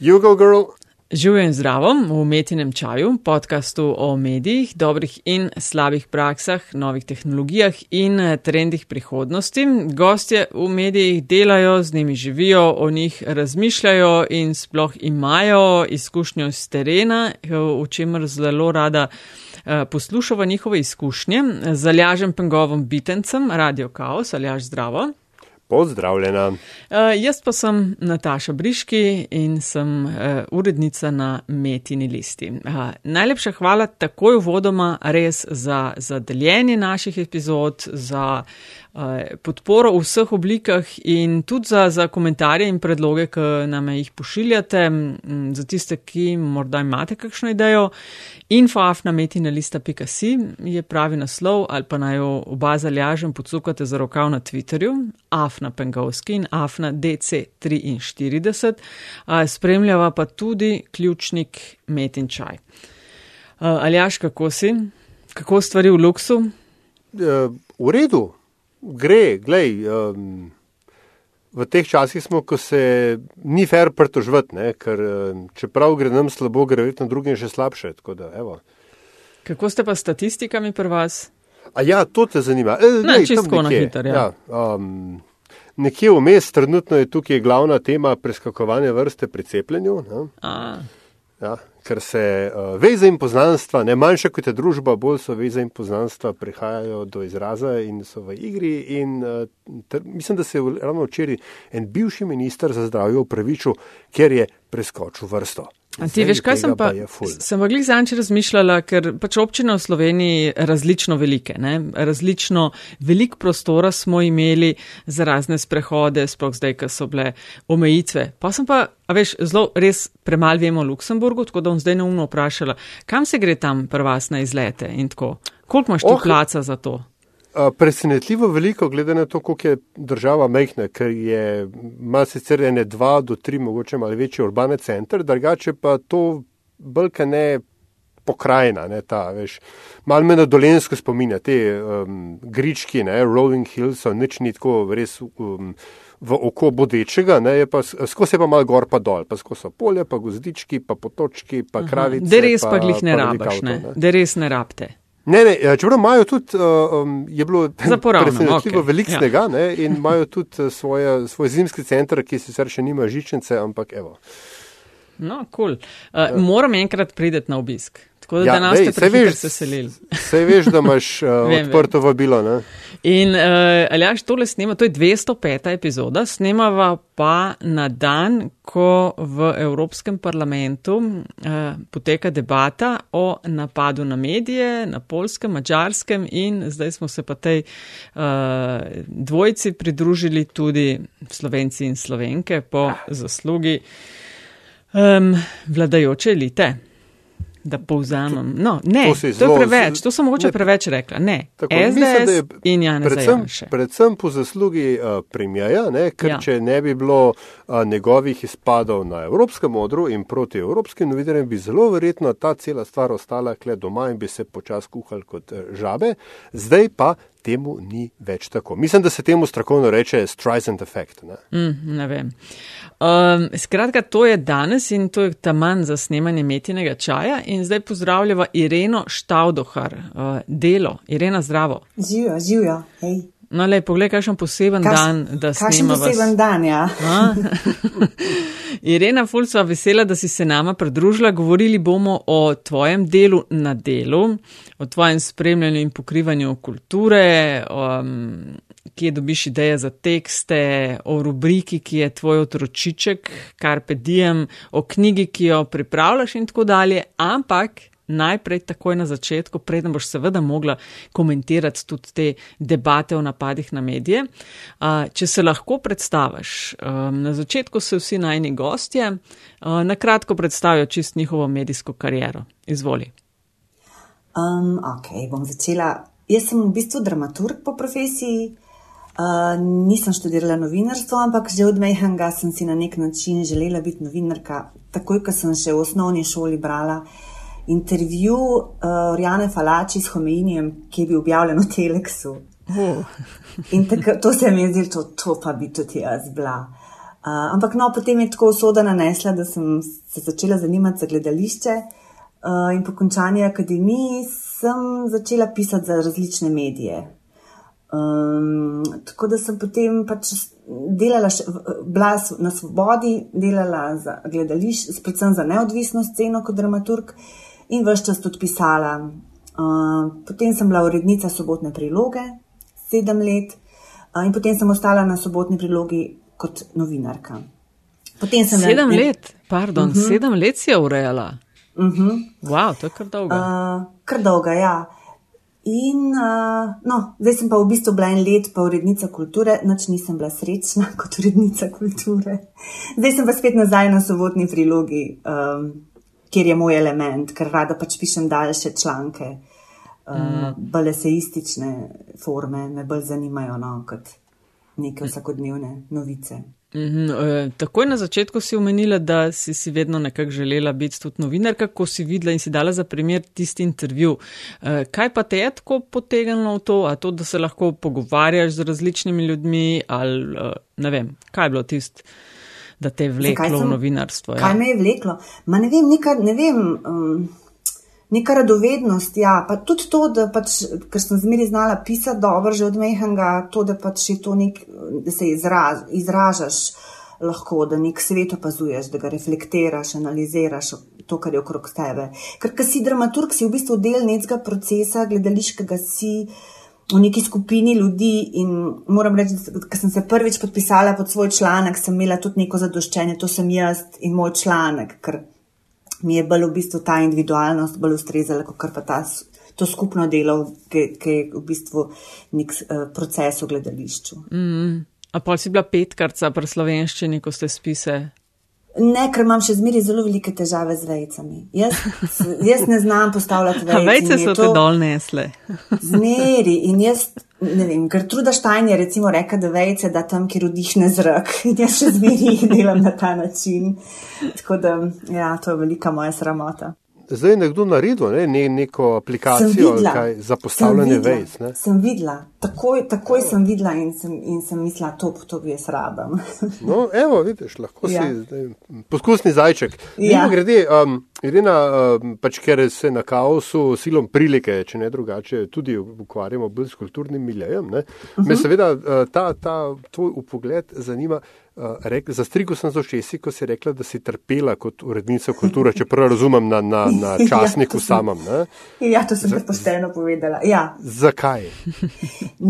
Jugo Girl. Živijo in zdravo v umetnem čaju, podkastu o medijih, dobrih in slabih praksah, novih tehnologijah in eh, trendih prihodnosti. Gostje v medijih delajo, z njimi živijo, o njih razmišljajo in sploh imajo izkušnjo z terena, v čemer zelo rada eh, poslušava njihove izkušnje. Zaljažem pengovom bitencem, Radio Chaos, aljaž zdravo. Pozdravljena. Uh, jaz pa sem Nataša Briški in sem uh, urednica na Metini listi. Uh, najlepša hvala takoj vodoma res za, za deljenje naših epizod, za uh, podporo v vseh oblikah in tudi za, za komentarje in predloge, ki nam jih pošiljate, za tiste, ki morda imate kakšno idejo. Infoafnametina.si je pravi naslov ali pa naj jo oba zaljažem podsukate za rokav na Twitterju, Afna Pengovski in Afna DC43. Spremljava pa tudi ključnik Metin Čaj. Aljaš, kako si? Kako stvari v luksu? V redu, gre, glej. Um v teh časih smo, ko se ni fair pritožvati, ker čeprav gre nam slabo, gre verjetno drugim še slabše. Da, Kako ste pa statistikami pri vas? A ja, to te zanima. E, ne, čisto na hiter, ja. ja um, nekje vmes, trenutno je tukaj glavna tema preskakovanja vrste pri cepljenju. Ja, ker se uh, veze in poznanstva, ne manjša kot je družba, bolj so veze in poznanstva prihajajo do izraza in so v igri. In, uh, ter, mislim, da se je ravno včeraj en bivši minister za zdravje upravičil, ker je preskočil vrsto. A ti veš, kaj sem pa, sem pa glih zanče razmišljala, ker pač občine v Sloveniji različno velike, ne? različno velik prostora smo imeli za razne sprehode, sploh zdaj, ko so bile omejitve. Pa sem pa, a veš, zelo res premal vemo o Luksemburgu, tako da bom zdaj neumno vprašala, kam se gre tam pri vas na izlete in tako. Koliko imaš tu oh. placa za to? Presenetljivo veliko, glede na to, koliko je država mehna, ker je, ima sicer ene dva do tri, mogoče malo večji urbane center, drugače pa to brka ne pokrajina, ne ta, veš. Mal me na dolensko spominja, te um, grički, ne, Rolling Hills, so nič ni tako res um, v oko bodečega, ne, je pa skozi pa mal gor pa dol, pa skozi so polje, pa gozdički, pa potočki, pa kravice. Da res pa, pa glih ne rabiš, ne, da res ne rabte. Ne, ne, ja, čeprav imajo tudi, um, je bilo presenetljivo okay. veliko snega ja. in imajo tudi uh, svoje, svoj zimski center, ki sicer še nima žičnice, ampak evo. No, kul. Cool. Uh, ja. Moram enkrat prideti na obisk. Tako da, ja, nas je veš, se selili. Vse veš, da imaš uh, vem, odprto vabilo. Ne? In uh, ali jaš tole snema, to je 205. epizoda, snemava pa na dan, ko v Evropskem parlamentu uh, poteka debata o napadu na medije, na polskem, mačarskem in zdaj smo se pa tej uh, dvojci pridružili tudi slovenci in slovenke po zaslugi um, vladajoče elite. Da povzamem. No, ne, to, to je preveč, to sem mogoče ne, preveč rekla. Ne, tako, SDS mislim, in Jan predvsem, predvsem po zaslugi uh, premijeja, ker ja. če ne bi bilo uh, njegovih izpadov na evropskem modru in proti evropskim novinarjem, bi zelo verjetno ta cela stvar ostala kle doma in bi se počas kuhal kot uh, žabe. Zdaj pa temu ni več tako. Mislim, da se temu strokovno reče Streisand effect. Ne, mm, ne vem. Um, skratka, to je danes in to je ta manj za snemanje metinega čaja. In zdaj pozdravljava Ireno Štavdohar, uh, delo. Irena, zdravo. Živijo, živijo. Hej. No, le, poglej, kakšen poseben Kaš, dan, da se snima. Kakšen poseben dan, ja. Irena Fulcova, vesela, da si se nama pridružila. Govorili bomo o tvojem delu na delu, o tvojem spremljanju in pokrivanju kulture, o, um, kje dobiš ideje za tekste, o rubriki, ki je tvoj otročiček, kar pedijem, o knjigi, ki jo pripravljaš in tako dalje. Ampak najprej takoj na začetku, preden boš seveda mogla komentirati tudi te debate o napadih na medije. Če se lahko predstaviš, na začetku so vsi najni gostje, na kratko predstavijo čist njihovo medijsko kariero. Izvoli. Um, ok, bom začela. Jaz sem v bistvu dramaturg po profesiji. Uh, nisem študirala novinarstvo, ampak že od mehanga sem si na nek način želela biti novinarka. Takoj, ko sem še v osnovni šoli brala uh, intervju uh, Orjane Falači s Homeinijem, ki je bil objavljen v Teleksu. Oh. In tako, to se mi je zdelo, to, to pa bi tudi jaz bila. Uh, ampak no, potem je tako usoda nanesla, da sem se začela zanimati za gledališče uh, in po končani akademiji sem začela pisati za različne medije. Um, tako da sem potem pač delala, še, bila na svobodi, delala za gledališče, predvsem za neodvisno sceno kot dramaturg in vse čas tudi pisala. Uh, potem sem bila urednica sobotne priloge, sedem let, uh, in potem sem ostala na sobotni prilogi kot novinarka. Sedem ne, let, pardon, uh mhm. -huh. sedem let si je urejala. Uh mhm. -huh. Wow, to je kar dolgo. Uh, kar dolgo, ja. In uh, no, zdaj sem pa v bistvu bila en let, pa urednica kulture, noč nisem bila srečna kot urednica kulture. Zdaj sem pa spet nazaj na sobotni prilogi, um, kjer je moj element, ker rada pač pišem daljše članke, uh, mm. bolj eseistične forme, me bolj zanimajo no, kot neke vsakodnevne novice. Mm -hmm. Takoj na začetku si omenila, da si, si vedno nekako želela biti tudi novinarka, ko si videla in si dala za primer tisti intervju. E, kaj pa te je tako potegnilo v to, a to, da se lahko pogovarjaš z različnimi ljudmi, ali e, ne vem, kaj je bilo tisto, da te je vleklo sem, v novinarstvo? Ja? Kaj me je vleklo? Ma ne vem, nekaj, ne vem. Um neka radovednost. Ja. Pa tudi to, da pač, ker sem zmeri znala pisati dobro, že od mehanga, to, da pač je to nek, da se izraz, izražaš lahko, da nek svet opazuješ, da ga reflektiraš, analiziraš to, kar je okrog tebe. Ker, ker si dramaturg, si v bistvu del nekega procesa, gledališkega si. V neki skupini ljudi, in moram reči, da sem se prvič podpisala pod svoj članek, sem imela tudi neko zadoščenje, to sem jaz in moj članek, ker mi je bolj v bistvu ta individualnost bolj ustrezala, kot pa ta, to skupno delo, ki, ki je v bistvu nek uh, proces v gledališču. Mm. A pa si bila petkarca pri slovenščini, ko ste spise? Ne, ker imam še zmeraj zelo velike težave z vejcami. Jaz, jaz ne znam postavljati vejce. Vejce so te dol nesle. Zmeri in jaz ne vem, ker truda Štajn je recimo rekel, da vejce da tam, kjer vdihne zrak. In jaz še zmeri delam na ta način. Tako da, ja, to je velika moja sramota. Zdaj nekdo naredil ne, ne, neko aplikacijo kaj, za postavljanje vejc. Sem videla, takoj, takoj sem videla in sem, in sem mislila, to, to bi jaz rabam. no, evo, vidiš, lahko ja. si zdaj, poskusni zajček. Ja. Grede, um, Irina, um, pač ker se na kaosu silom prilike, če ne drugače, tudi ukvarjamo bolj s kulturnim miljejem, uh -huh. me mhm. seveda ta, ta tvoj upogled zanima. Uh, za strigo sem za očesi, ko si rekla, da si trpela kot urednica kulture, če prav razumem na, na, na ja, časniku ja, samem. Ja, to sem pošteno povedala. Ja. Zakaj?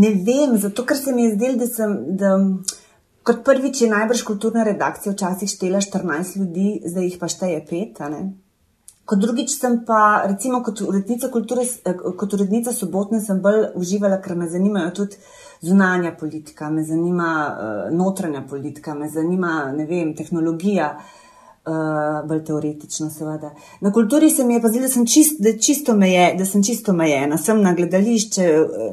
ne vem, zato ker se mi je zdelo, da sem. Da, kot prvič je najbrž kulturna redakcija včasih štela 14 ljudi, zdaj jih pa šteje pet. Kot drugič sem pa, recimo, kot urednica, kulture, eh, kot urednica sobotne, sem bolj uživala, ker me zanimajo tudi zunanja politika, me zanima uh, notranja politika, me zanima, ne vem, tehnologija, uh, bolj teoretično, seveda. Na kulturi se mi je pa zdelo, da, čist, da, čisto meje, da sem čisto omejena, sem na gledališče,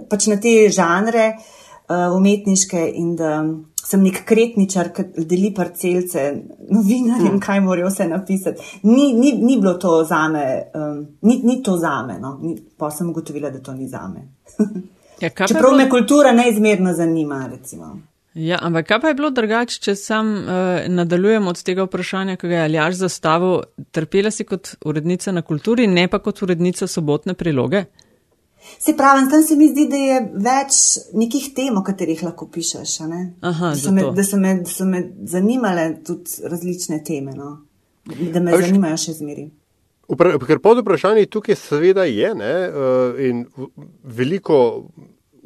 pač na te žanre uh, umetniške in da sem nek kretničar, ki deli parcelce novinarjem, hmm. kaj morajo vse napisati. Ni, ni, ni bilo to za me, um, ni, ni to za me. No. Pa sem ugotovila, da to ni za me. ja, Čeprav bilo... me kultura neizmerno zanima. Recimo. Ja, ampak kaj pa je bilo drugače, če sam uh, nadaljujem od tega vprašanja, ki ga je Aljaš zastavil, trpela si kot urednica na kulturi, ne pa kot urednica sobotne priloge? Se pravi, tam se mi zdi, da je več nekih tem, o katerih lahko pišeš. Aha, da, so me, da, so me, da so me zanimale tudi različne teme, no? da me Až, zanimajo še zmeri. Ker pod vprašanjem tukaj seveda je ne, uh, in veliko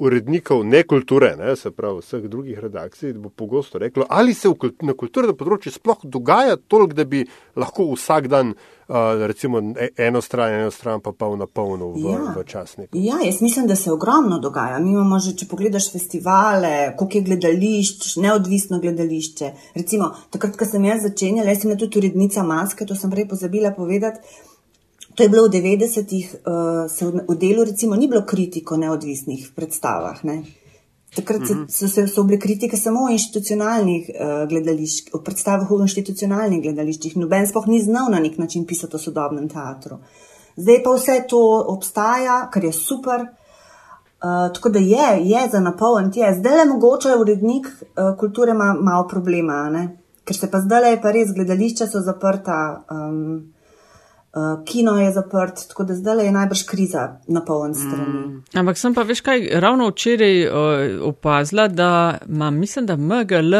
urednikov ne kulture, ne, se pravi vseh drugih redakcij, bo pogosto reklo, ali se v, na kulturnem področju sploh dogaja toliko, da bi lahko vsak dan uh, recimo e, eno stran, eno stran pa polno polno v, ja. v časniku. Ja, jaz mislim, da se ogromno dogaja. Mi imamo že, če pogledaš festivale, koliko je gledališč, neodvisno gledališče. Recimo, takrat, ko sem jaz začenjala, jaz sem tudi urednica maske, to sem prej pozabila povedati. To je bilo v 90-ih, uh, v, v delu, recimo, ni bilo kritiko neodvisnih predstavah. Ne? Takrat so, mhm. so, so, so bile kritike samo v institucionalnih uh, gledališčih, v predstavah v institucionalnih gledališčih. Noben spoh ni znal na nek način pisati o sodobnem teatru. Zdaj pa vse to obstaja, kar je super. Uh, tako da je, je za napolniti. Zdaj le mogoče urednik uh, kulture ima malo problema. Ne? ker se pa zdaj je pa res, gledališča so zaprta, um, uh, kino je zaprt, tako da zdaj je najbrž kriza na poln strani. Mm. Ampak sem pa veš kaj, ravno včeraj uh, opazila, da ima, mislim, da MGL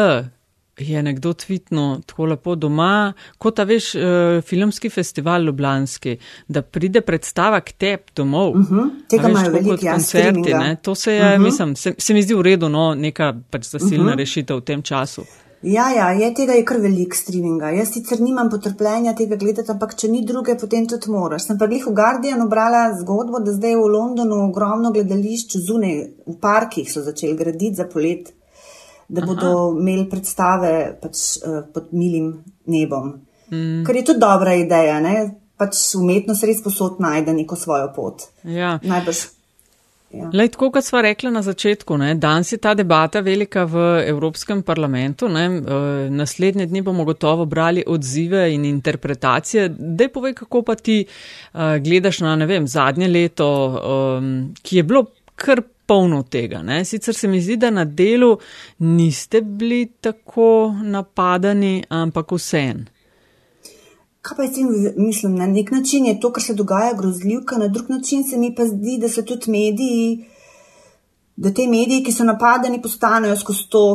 je nekdo tvitno tako lepo doma, kot ta veš, uh, filmski festival Ljubljanski, da pride predstava k tebi domov. Uh -huh. Tega imajo veliko ja, koncerti. To se je, uh -huh. mislim, se, se mi zdi v redu, no, neka pač zasilna uh -huh. rešitev v tem času. Ja, ja, je tega je kar velik streaminga. Jaz sicer nimam potrpljenja tega gledati, ampak če ni druge, potem tudi moraš. Sem pa jih v Guardianu brala zgodbo, da zdaj v Londonu ogromno gledališč zunaj, v parkih so začeli graditi za polet da Aha. bodo imeli predstave pač, uh, pod milim nebom. Mm. Kar je tudi dobra ideja, ne? pač umetnost res posod najde neko svojo pot. Ja. Najbrž. Ja. Lej, tako kot smo rekli na začetku, ne, danes je ta debata velika v Evropskem parlamentu. Ne, uh, naslednje dni bomo gotovo brali odzive in interpretacije. Dej povej, kako pa ti uh, gledaš na vem, zadnje leto, um, ki je bilo kar polno tega. Ne? Sicer se mi zdi, da na delu niste bili tako napadani, ampak vseen. Kaj pa jaz mislim, na nek način je to, kar se dogaja, grozljivka, na drug način se mi pa zdi, da so tudi mediji, da te mediji, ki so napadani, postanejo skozi to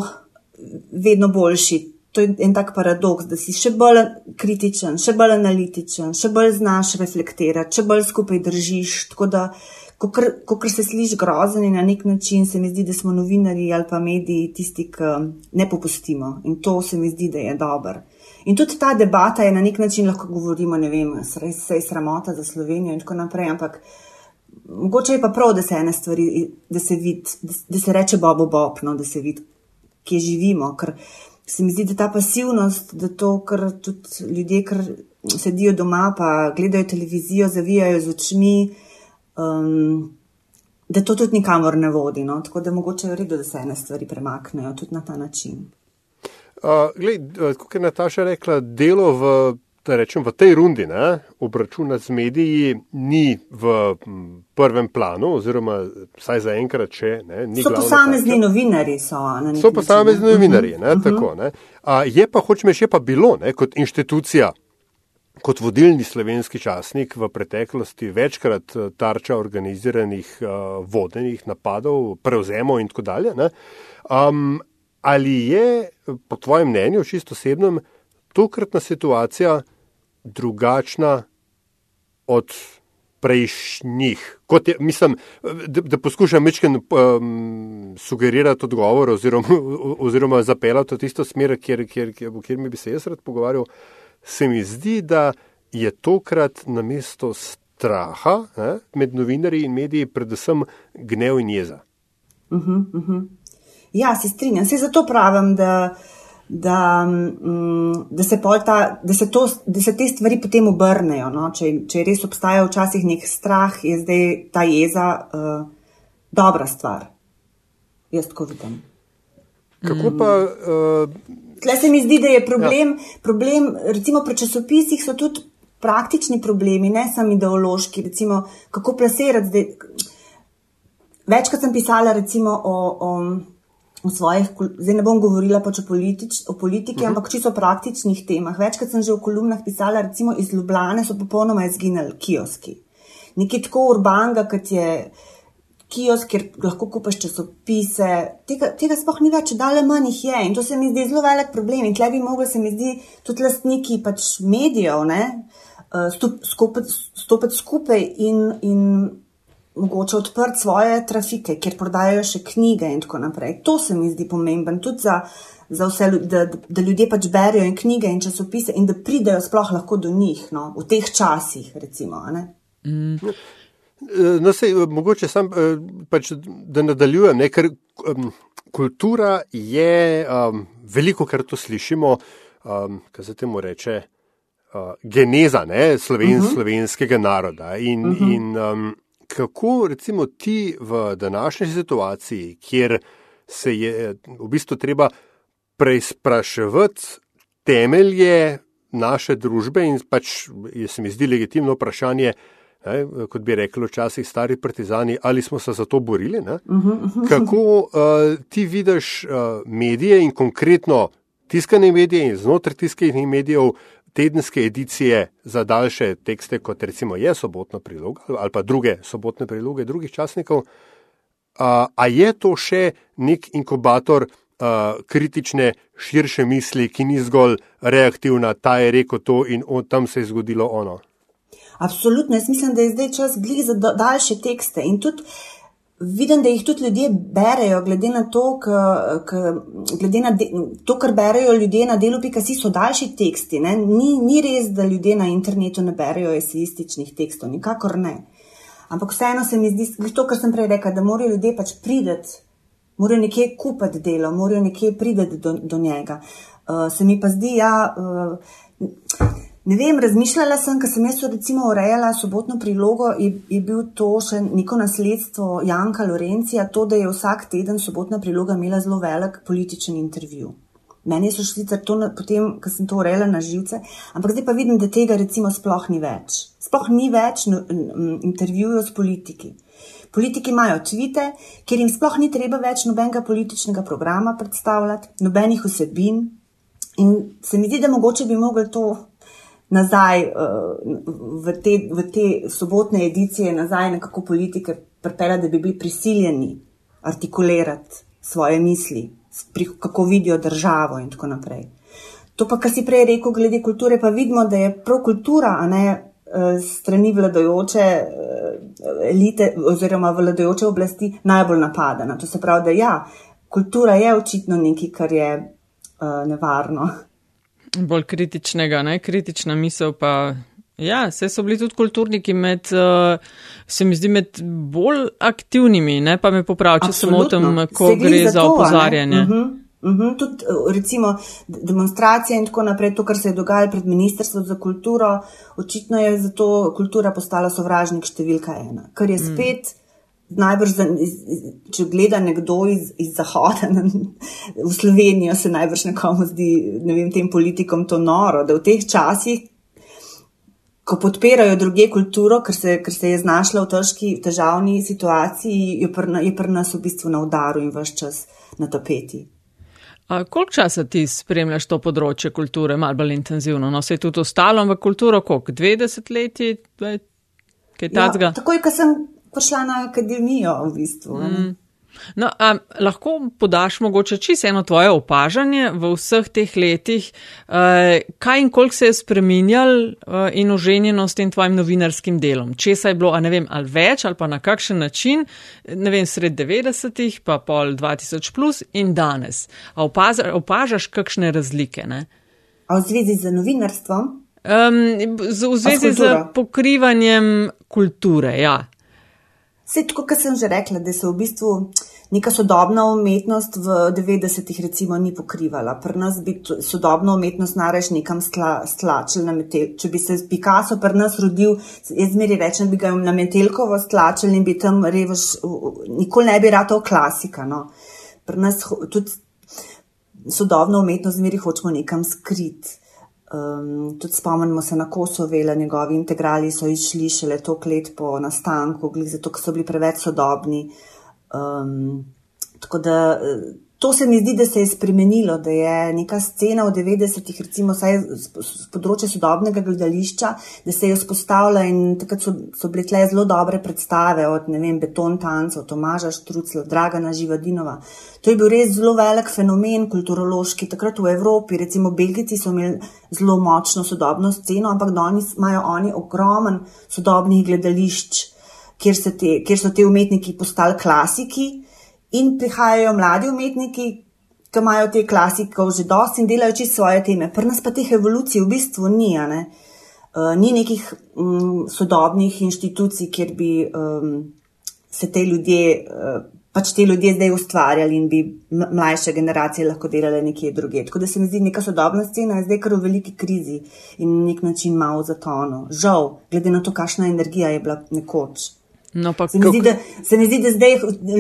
vedno boljši. To je en tak paradoks, da si še bolj kritičen, še bolj analitičen, še bolj znaš reflektirati, še bolj skupaj držiš. Tako da ko kar se sliši grozen in na nek način se mi zdi, da smo novinari ali pa mediji tisti, ki ne popustimo. In to se mi zdi, da je dober. In tudi ta debata je na nek način lahko govorimo, ne vem, se je sramota za Slovenijo in tako naprej, ampak mogoče je pa prav, da se ene stvari, da se vidi, da se reče bobo bobno, da se vidi, kje živimo. Ker se mi zdi, da ta pasivnost, da to, kar tudi ljudje, ker sedijo doma, pa gledajo televizijo, zavijajo z očmi um, da to tudi nikamor ne vodi. No? Tako da mogoče je redo, da se ene stvari premaknejo tudi na ta način. Uh, gled, kot je Nataša rekla, delo v, rečem, v tej rundi ne, obračuna z mediji ni v prvem planu, oziroma vsaj za enkrat, če ne. So posamezni novinari. So, so posamezni novinari, ne, uh mhm, -huh. tako. Ne. A, je pa, hočem reči, je pa bilo ne, kot inštitucija kot vodilni slovenski časnik v preteklosti večkrat eh, tarča organiziranih uh, vodenih napadov, prevzemov in tako dalje. Um, ali je, po tvojem mnenju, čisto osebnem, tokratna situacija drugačna od prejšnjih? Je, mislim, da, da poskušam večkrat um, sugerirati odgovor oziroma, oziroma zapeljati v tisto smer, kjer, kjer, kjer, kjer mi bi se jaz rad pogovarjal se mi zdi, da je tokrat na mesto straha ne, med novinarji in mediji predvsem gnev in jeza. Uh -huh, uh -huh. Ja, se strinjam. Se zato pravim, da, da, um, da, se ta, da, se to, da se te stvari potem obrnejo. No? Če, če res obstaja včasih nek strah, je zdaj ta jeza uh, dobra stvar. Jaz tako vidim. Kako pa. Uh, Tle se mi zdi, da je problem, ja. problem recimo pri časopisih so tudi praktični problemi, ne samo ideološki, recimo kako plasirati zdaj. Večkrat sem pisala recimo o, o, o svojih, zdaj ne bom govorila pač o, politič, o politiki, uh mhm. -huh. ampak čisto o praktičnih temah. Večkrat sem že v kolumnah pisala, recimo iz Ljubljane so popolnoma izginili kioski. Nekaj tako urbanga, kot je kiosk, kjer lahko kupaš časopise. Tega, tega sploh ni več, da le manj jih je. In to se mi zdi zelo velik problem. In tle bi mogli, se mi zdi, tudi lastniki pač medijev, ne, eh, stopiti skupaj in, in mogoče odprti svoje trafike, kjer prodajajo še knjige in tako naprej. To se mi zdi pomemben tudi za. Za vse, da, da ljudje pač berijo in knjige in časopise, in da pridejo sploh lahko do njih, no, v teh časih. Recimo, mm. No, sej, mogoče sam, eh, pač, da nadaljujem, ne, ker um, kultura je um, veliko, kar to slišimo, um, kaj se temu reče, uh, geneza ne, sloven, uh mhm. -huh. slovenskega naroda. In, uh mhm. -huh. in um, kako recimo ti v današnji situaciji, kjer se je v bistvu treba preizpraševati temelje naše družbe in pač, se mi zdi legitimno vprašanje, ne, kot bi rekli včasih stari partizani, ali smo se za to borili. Uh -huh, uh -huh. Kako uh, ti vidiš uh, medije in konkretno tiskane medije in znotraj tiskanih medijev tedenske edicije za daljše tekste, kot recimo je sobotna priloga ali pa druge sobotne priloge drugih časnikov. A, a je to še nek inkubator a, kritične, širše misli, ki ni zgolj reaktivna, ta je rekel to in on, tam se je zgodilo ono? Absolutno, jaz mislim, da je zdaj čas glih za daljše tekste in tudi vidim, da jih tudi ljudje berejo, glede na to, k, k, glede na de, to kar berejo ljudje na delu, pika si so daljši teksti. Ni, ni res, da ljudje na internetu ne berejo esejističnih tekstov, nikakor ne. Ampak vseeno se mi zdi, to, kar sem prej rekel, da morajo ljudje pač prideti, morajo nekje kupiti delo, morajo nekje prideti do, do njega. Uh, se mi pa zdi, ja. Uh, Ne vem, razmišljala sem, ker sem jaz recimo urejala sobotno prilogo, je, je bil to še neko nasledstvo Janka Lorencija, to, da je vsak teden sobotna priloga imela zelo velik političen intervju. Meni so sicer to potem, ko sem to urejala na živce, ampak zdaj pa vidim, da tega recimo sploh ni več. Sploh ni več no, intervjujev s politiki. Politiki imajo tvite, ker jim sploh ni treba več nobenega političnega programa predstavljati, nobenih vsebin. In se mi zdi, da mogoče bi mogli to nazaj uh, v, te, v te sobotne edicije, nazaj nekako politike pripela, da bi bili prisiljeni artikulirati svoje misli, kako vidijo državo in tako naprej. To pa, kar si prej rekel, glede kulture, pa vidimo, da je prav kultura, a ne eh, strani vladajoče eh, elite oziroma vladajoče oblasti najbolj napadena. To se pravi, da ja, kultura je očitno nekaj, kar je uh, nevarno. Bolj kritičnega, ne? kritična misel pa. Ja, vse so bili tudi kulturniki med, uh, se mi zdi, med bolj aktivnimi, ne pa me popravi, če sem o tem, ko gre za, za opozarjanje. Uh -huh. Uh -huh. Tudi uh, recimo demonstracije in tako naprej, to, kar se je dogajalo pred Ministrstvom za kulturo, očitno je zato kultura postala sovražnik številka ena, kar je mm. spet. Najbrž, če gleda nekdo iz, iz Zahoda na, v Slovenijo, se najbrž nekomu zdi, ne vem, tem politikom to noro, da v teh časih, ko podpirajo druge kulturo, ker se, ker se je znašla v težki, težavni situaciji, je pri nas v bistvu na udaru in vse čas na tapeti. Koliko časa ti spremljaš to področje kulture, malo bolj intenzivno? No, se je tudi ostalo v kulturo, koliko? 20 let, kaj tacga? Ja, takoj, ko sem prišla na akademijo, v bistvu. Mm. No, a, lahko podaš mogoče čisto eno tvoje opažanje v vseh teh letih, uh, kaj in koliko se je spremenjal uh, in oženjeno s tem tvojim novinarskim delom? Česa je bilo, a ne vem, ali več ali pa na kakšen način, ne vem, sred 90-ih, pa pol 2000 plus in danes. A opaza, opažaš kakšne razlike? Ne? A v zvezi z novinarstvom? Um, z, v zvezi z pokrivanjem kulture, ja. Vse tako, kot sem že rekla, da se v bistvu neka sodobna umetnost v 90-ih recimo ni pokrivala. Pri nas bi sodobno umetnost nareš nekam stlačil na metel. Če bi se Picasso pri nas rodil, jaz zmeri rečem, bi ga na metelkovo stlačil in bi tam revaš, nikoli ne bi ratov klasika. No. Pri nas tudi sodobno umetnost zmeri hočemo nekam skriti. Um, tudi spomnimo se na Kosovele, njegovi integrali so išli šele toliko let po nastanku, zato ker so bili preveč sodobni. Um, tako da To se mi zdi, da se je spremenilo, da je neka scena v 90-ih, recimo z področja sodobnega gledališča, da se je vzpostavila in takrat so, so bile tle zelo dobre predstave od, ne vem, Beton Tancov, Tomaža Štrucla, Dragana Živadinova. To je bil res zelo velik fenomen kulturološki. Takrat v Evropi, recimo Belgici so imeli zelo močno sodobno sceno, ampak danes imajo oni ogromen sodobnih gledališč, kjer, te, kjer so te umetniki postali klasiki in prihajajo mladi umetniki, ki imajo te klasike že dosti in delajo čisto svoje teme. Pri nas pa teh evolucij v bistvu ni. Ne? Uh, ni nekih um, sodobnih inštitucij, kjer bi um, se te ljudje, uh, pač te ljudje zdaj ustvarjali in bi mlajše generacije lahko delale nekje druge. Tako da se mi zdi, neka sodobna scena je zdaj kar v veliki krizi in na nek način malo zatono. Žal, glede na to, kakšna energija je bila nekoč. No, pa, se, mi zdi, da, se mi zdi, da zdaj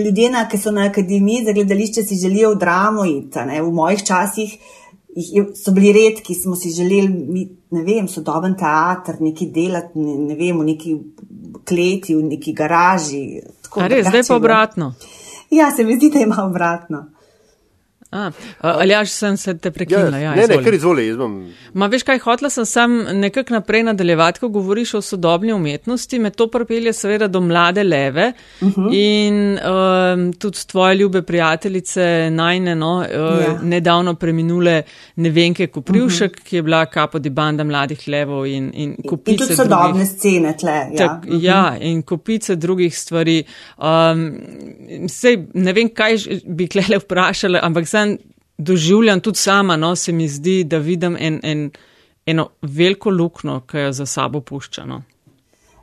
ljudje, ki so na akademiji za gledališče, si želijo v dramo iti. V mojih časih so bili redki, smo si želeli, ne vem, sodoben teater, nekaj delati, ne, ne vem, v neki kleti, v neki garaži. Res, zdaj pa obratno. Ja, se mi zdi, da ima obratno. Ali ja, sem se te prekinila? Ja, ne, ne, ker izvoli. Izvom... Ma veš kaj, hotla sem sam nekako naprej nadaljevati, ko govoriš o sodobni umetnosti, me to propelje seveda do mlade leve uh -huh. in um, tudi tvoje ljube prijateljice najne, no, uh, ja. nedavno preminule Nevenke Kuprivšek, uh -huh. ki je bila kapo di banda mladih levov in, in kupice. In tudi sodobne drugih, scene tle. Ja. Tak, uh -huh. ja, in kupice drugih stvari. Um, sej, ne vem, kaj bi klele vprašala, ampak sem doživljam tudi sama, no, se mi zdi, da vidim en, en, eno veliko lukno, ki jo za sabo puščano.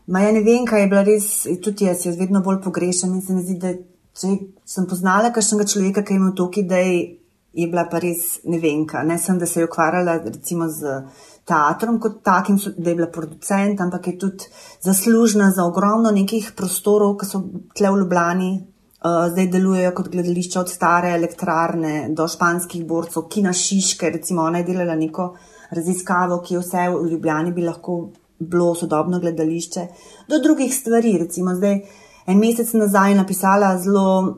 Ma ja ne vem, kaj je bila res, tudi jaz jaz vedno bolj pogrešam in se mi zdi, da če sem poznala kakšnega človeka, ki je imel to, da je bila pa res ne vem, kaj. Ne sem, da se je ukvarjala recimo z teatrom kot takim, da je bila producent, ampak je tudi zaslužna za ogromno nekih prostorov, ki so tle v Ljubljani, zdaj delujejo kot gledališče od stare elektrarne do španskih borcev, kina Šiške, recimo ona je delala neko raziskavo, ki je vse v Ljubljani bi lahko bilo sodobno gledališče, do drugih stvari, recimo zdaj en mesec nazaj je napisala zelo,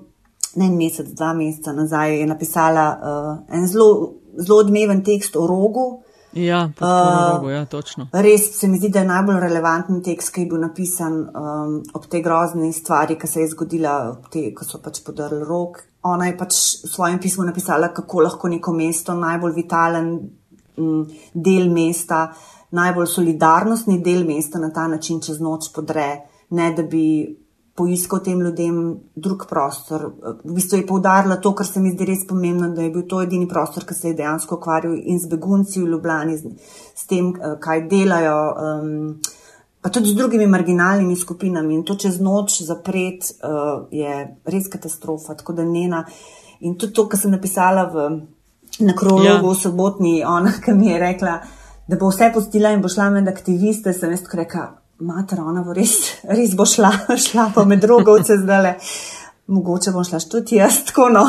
ne en mesec, dva meseca nazaj je napisala uh, en zelo, zelo odmeven tekst o rogu, Ja, uh, ja, točno. Res se mi zdi, da je najbolj relevanten tekst, ki je bil napisan um, ob tej grozni stvari, ki se je zgodila, te, ko so pač podarili rok. Ona je pač v svojem pismu napisala, kako lahko neko mesto, najbolj vitalen um, del mesta, najbolj solidarnostni del mesta na ta način čez noč podre, ne da bi poiskal tem ljudem drug prostor. V bistvu je poudarila to, kar se mi zdi res pomembno, da je bil to edini prostor, ki se je dejansko ukvarjal in z begunci v Ljubljani, z, s tem, eh, kaj delajo, um, pa tudi z drugimi marginalnimi skupinami. In to čez noč zapret uh, je res katastrofa. Tako da njena in tudi to, kar sem napisala v nekrologu ja. v sobotni, ona, ki mi je rekla, da bo vse postila in bo šla med aktiviste, sem jaz rekla mater, ona bo res, res bo šla, šla pa med drogovce zdaj. Mogoče bom šla tudi jaz, tako no.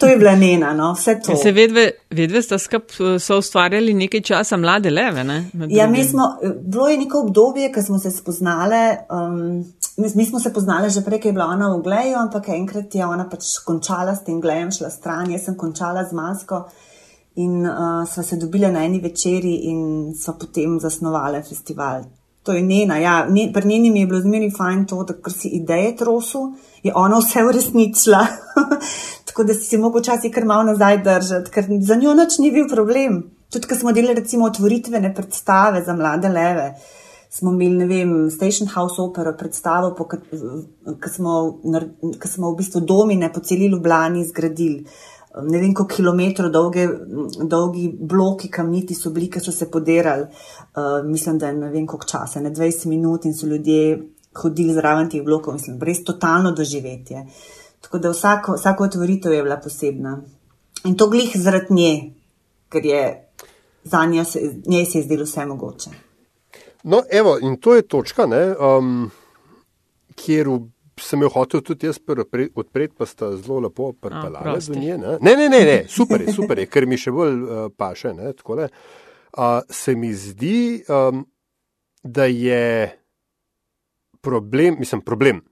To je bila njena, no, vse to. Se vedve, vedve sta skup so ustvarjali nekaj časa mlade leve, ne? Ja, mi smo, bilo je neko obdobje, ko smo se spoznale, um, mi, mi smo se poznale že prej, ker je bila ona v gleju, ampak enkrat je ona pač končala s tem glejem, šla stran, jaz sem končala z masko in uh, sva se dobile na eni večeri in so potem zasnovale festival To je njena, ja. Pri njeni mi je bilo zmeri fajn to, da kar si ideje trosu, je ona vse uresničila. Tako da si se mogel včasih kar malo nazaj držati, ker za njo noč ni bil problem. Tudi, ko smo delali recimo otvoritvene predstave za mlade leve, smo imeli, ne vem, Station House Opera predstavo, ko smo, smo v bistvu domine po celi Ljubljani zgradili ne vem, koliko kilometrov dolge, dolgi bloki kamniti so bili, ki so se podirali. Uh, mislim, da je ne vem, koliko časa, ne 20 minut in so ljudje hodili zraven teh blokov, mislim, res totalno doživetje. Tako da vsako, vsako otvoritev je bila posebna. In to glih zaradi nje, ker je za njo se, njej se je zdelo vse mogoče. No, evo, in to je točka, ne, um, kjer v sem jo hotel tudi jaz odpreti, pa sta zelo lepo pripeljali do nje. Ne? ne, ne, ne, ne, super je, super je, ker mi še bolj uh, paše. Ne, uh, se mi zdi, um, da je problem, mislim, problem.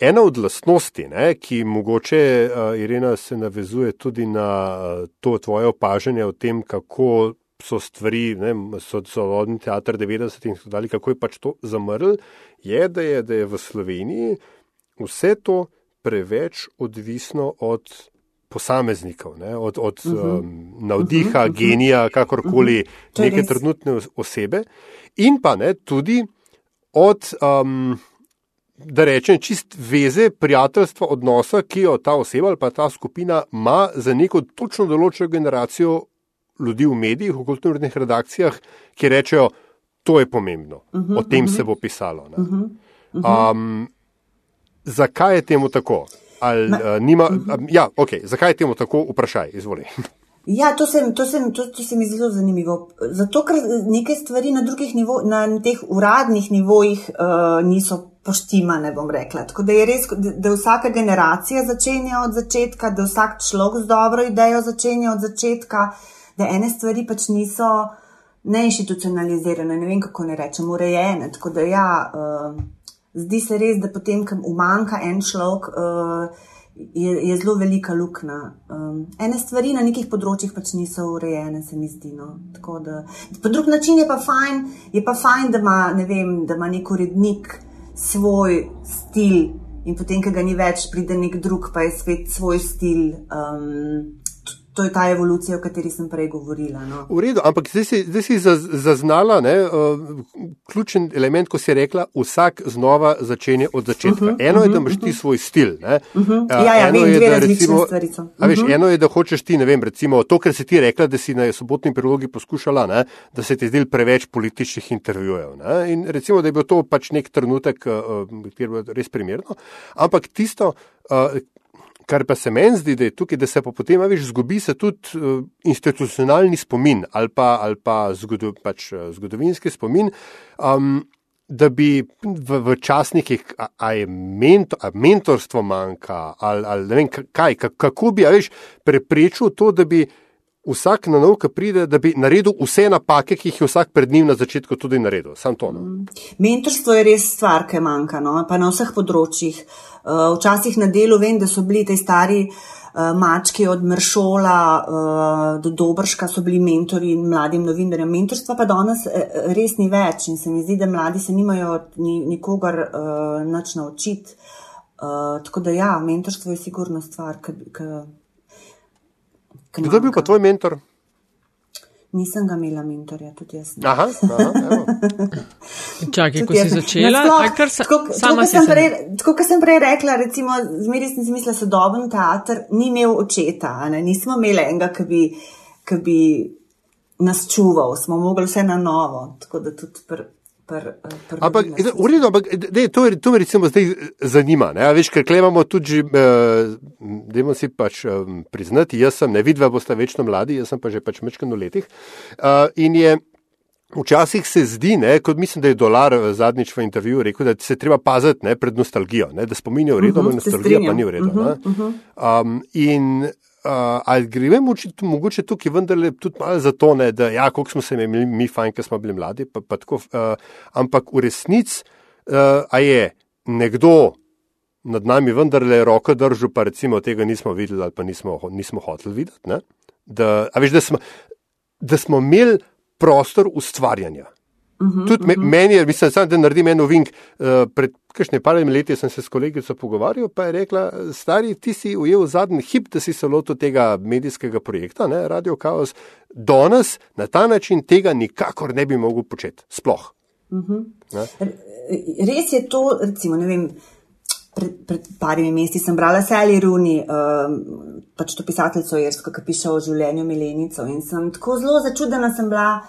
Ena od lastnosti, ne, ki mogoče, uh, Irena, se navezuje tudi na uh, to tvoje opažanje o tem, kako so stvari, ne, so sodobni teater 90 in tako dalje, kako je pač to zamrl, je, da je, da je v Sloveniji vse to preveč odvisno od posameznikov, ne? od, od uh -huh. um, navdiha, uh -huh. genija, kakorkoli uh -huh. neke trenutne osebe, in pa ne, tudi od, um, da rečem, čist veze, prijateljstva, odnosa, ki jo ta oseba ali pa ta skupina ima za neko točno določeno generacijo ljudi v medijih, v kulturnih redakcijah, ki rečejo, to je pomembno, uh -huh, o tem uh -huh. se bo pisalo. Uh -huh. Uh -huh. um, zakaj je temu tako? Ali, Ma, uh, nima, uh, ja, okay, zakaj je temu tako? Vprašaj, izvoli. Ja, to se, to, se, to, to se mi zdi zelo zanimivo. Zato, ker neke stvari na drugih nivojih, na teh uradnih nivojih, uh, niso poštimane, bom rekla. Tako da je res, da, da vsaka generacija začenja od začetka, da vsak človek z dobro idejo začenja od začetka, da ene stvari pač niso neinstitucionalizirane, ne vem kako ne rečem, urejene. Tako da ja. Uh, zdi se res, da potem, ko umanka en človek, uh, je, je zelo velika luknja. Um, ene stvari na nekih področjih pač niso urejene, se mi zdi. No. Da, po drug način je pa fajn, je pa fajn da, ima, ne vem, da ima nek urednik svoj stil in potem, ker ga ni več, pride nek drug, pa je spet svoj stil. Um, To je ta evolucija, o kateri sem prej govorila. No. V redu, ampak zdaj si, zdaj si zaznala ne, uh, ključen element, ko si rekla, vsak znova začne od začetka. Uh mhm, -huh, eno je, da imaš ti mhm. svoj stil. Uh -huh. uh, ja, ja, eno, vem, je, da, recimo, uh -huh. veš, eno je, da hočeš ti, ne vem, recimo to, kar si ti rekla, da si na sobotni prilogi poskušala, ne, da se ti zdel preveč političnih intervjujev. Ne, in recimo, da je bil to pač nek trenutek, uh, kjer je res primerno. Ampak tisto. Uh, Kar pa se meni zdi, da je tukaj, da se pa potem več zgubi, se tudi uh, institucionalni spomin ali pa, ali pa zgodo, pač, uh, zgodovinski spomin. Um, Da bi v, v časnikih, a je mentor, a mentorstvo manjka, ali, ali ne vem kaj, kako bi, veš, preprečil to, da bi vsak na novo, ki pride, da bi naredil vse napake, ki jih je vsak pred njim na začetku tudi naredil. Sam to. No. Mentorstvo je res stvar, ki manjka, no? pa na vseh področjih. Eh, včasih na delu vem, da so bili ti stari uh, mački od Mršola uh, do Dobrška, so bili mentori mladim novinarjem. Mentorstva pa danes res ni več in se mi zdi, da mladi se nimajo ni, nikogar nič naučiti. Tako da ja, mentorstvo je sigurno stvar, ki. Kdo je bil pa tvoj mentor? Nisem ga imela mentorja, tudi jaz. Aha, aha, Čakaj, ko si začela, kar se sama sem tako, kot sem prej rekla, recimo, zmeri sem si mislila, sodoben teater ni imel očeta, ne? nismo imeli enega, ki bi, ki bi nas čuval, smo mogli vse na novo. Tako da tudi pr, Pr, pr ampak, v redu, ampak de, to, to me recimo zdaj zanima. Ne? Veš, ker imamo tudi, uh, da si pač um, priznati, jaz sem, ne vidva, boste večno mladi, jaz sem pa že pač mečkano letih. Uh, in je včasih se zdi, ne, kot mislim, da je dolar zadnjič v intervjuju rekel, da se treba paziti ne, pred nostalgijo, ne, da spominja v redu, uh -huh, nostalgija pa ni v redu. Uh -huh, uh -huh. um, in uh, ali gremo mogoče tukaj vendarle tudi malo za to, ne, da ja, koliko smo se imeli mi fajn, ker smo bili mladi, pa, pa tako, uh, ampak v resnici, uh, je nekdo nad nami vendarle roko držal, pa recimo tega nismo videli ali pa nismo, nismo hoteli videti, da, veš, da smo, da smo imeli prostor ustvarjanja. Uh -huh, Tudi uh -huh. meni je, mislim, sam, da naredim eno vink. Uh, pred kakšne parimi leti sem se s kolegico pogovarjal, pa je rekla, stari, ti si ujel zadnji hip, da si se lotil tega medijskega projekta, ne, Radio Chaos. Danes na ta način tega nikakor ne bi mogel početi. Sploh. Uh mhm. -huh. Res je to, recimo, ne vem. Pred, pred parimi meseci sem brala Sally Rooney, um, pač to pisateljico Jersko, ki piše o življenju Milenico. In sem tako zelo začudena, sem bila,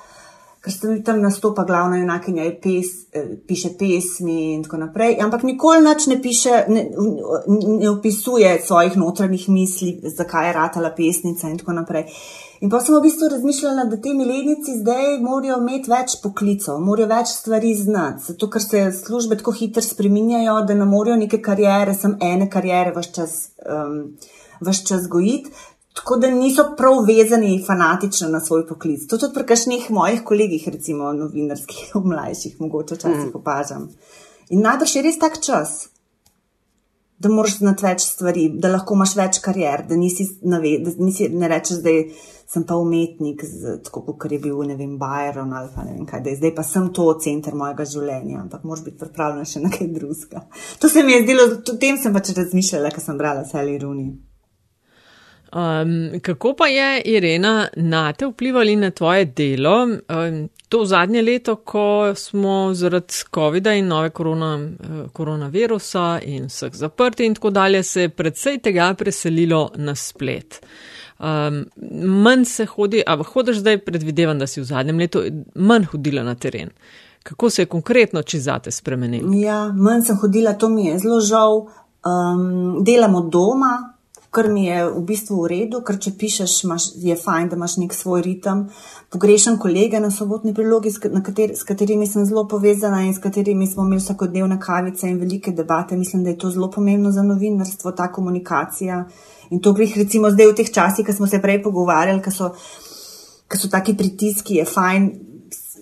ker sem tam nastopa glavna junakinja, pes, eh, piše pesmi in tako naprej. Ampak nikoli nič ne piše, ne, ne opisuje svojih notranjih misli, zakaj je ratala pesnica in tako naprej. In pa sem v bistvu razmišljala, da te milenici zdaj morajo imeti več poklicov, morajo več stvari znati, zato ker se službe tako hitro spreminjajo, da ne morajo neke karijere, sem ene karijere vaš čas, um, čas gojiti. Tako da niso prav vezani fanatično na svoj poklic. To tudi pri kakšnih mojih kolegih, recimo novinarskih, mlajših, mogoče včasih mm. opažam. In najbrž je res tak čas, da moraš znati več stvari, da lahko imaš več karier, da nisi, nave, da nisi ne rečeš, da sem pa umetnik, z, tako kot je bil, ne vem, Byron ali pa ne vem kaj, da je zdaj pa sem to center mojega življenja, ampak moraš biti pripravljen še na kaj drugega. To se mi je zdelo, o tem sem pač razmišljala, ko sem brala Sally Rooney. Um, kako pa je Irena na te vplivali na tvoje delo? Um, to zadnje leto, ko smo zaradi COVID-a in nove korona, uh, koronavirusa in vseh zaprti in tako dalje, se je predvsej tega preselilo na splet. Um, manj se hodi, a hodiš zdaj, predvidevam, da si v zadnjem letu manj hodila na teren. Kako se je konkretno čizate spremenilo? Ja, manj sem hodila, to mi je zelo žal. Um, delamo doma, kar mi je v bistvu v redu, ker če pišeš, imaš, je fajn, da imaš nek svoj ritem. Pogrešam kolege na sobotni prilogi, s, kateri, s katerimi sem zelo povezana in s katerimi smo imeli vsakodnevne kavice in velike debate. Mislim, da je to zelo pomembno za novinarstvo, ta komunikacija. In to greh recimo zdaj v teh časih, ki smo se prej pogovarjali, ker so, so taki pritiski, je fajn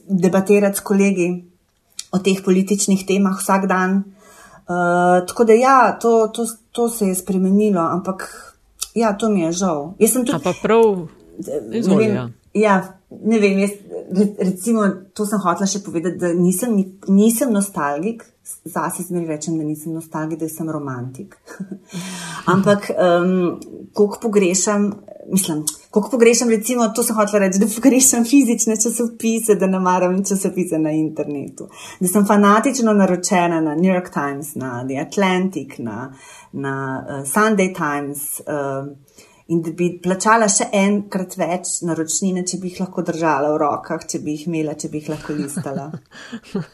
debatirati s kolegi o teh političnih temah vsak dan. Uh, tako da ja, to, to, to se je spremenilo, ampak ja, to mi je žal. Jaz sem tudi. A pa prav. Izvoli, vem, ja. ja, ne vem, jaz, re- recimo, to sem hotela še povedati, da nisem, nisem nostalgik, zase zmeraj rečem, da nisem nostalgik, da sem romantik. Ampak, um, koliko pogrešam, mislim, koliko pogrešam, recimo, to sem hotela reči, da pogrešam fizične časopise, da ne maram časopise na internetu. Da sem fanatično naročena na New York Times, na The Atlantic, na, na uh, Sunday Times. Uh, In da bi plačala še enkrat več naročnine, če bi jih lahko držala v rokah, če bi jih imela, če bi jih lahko listala.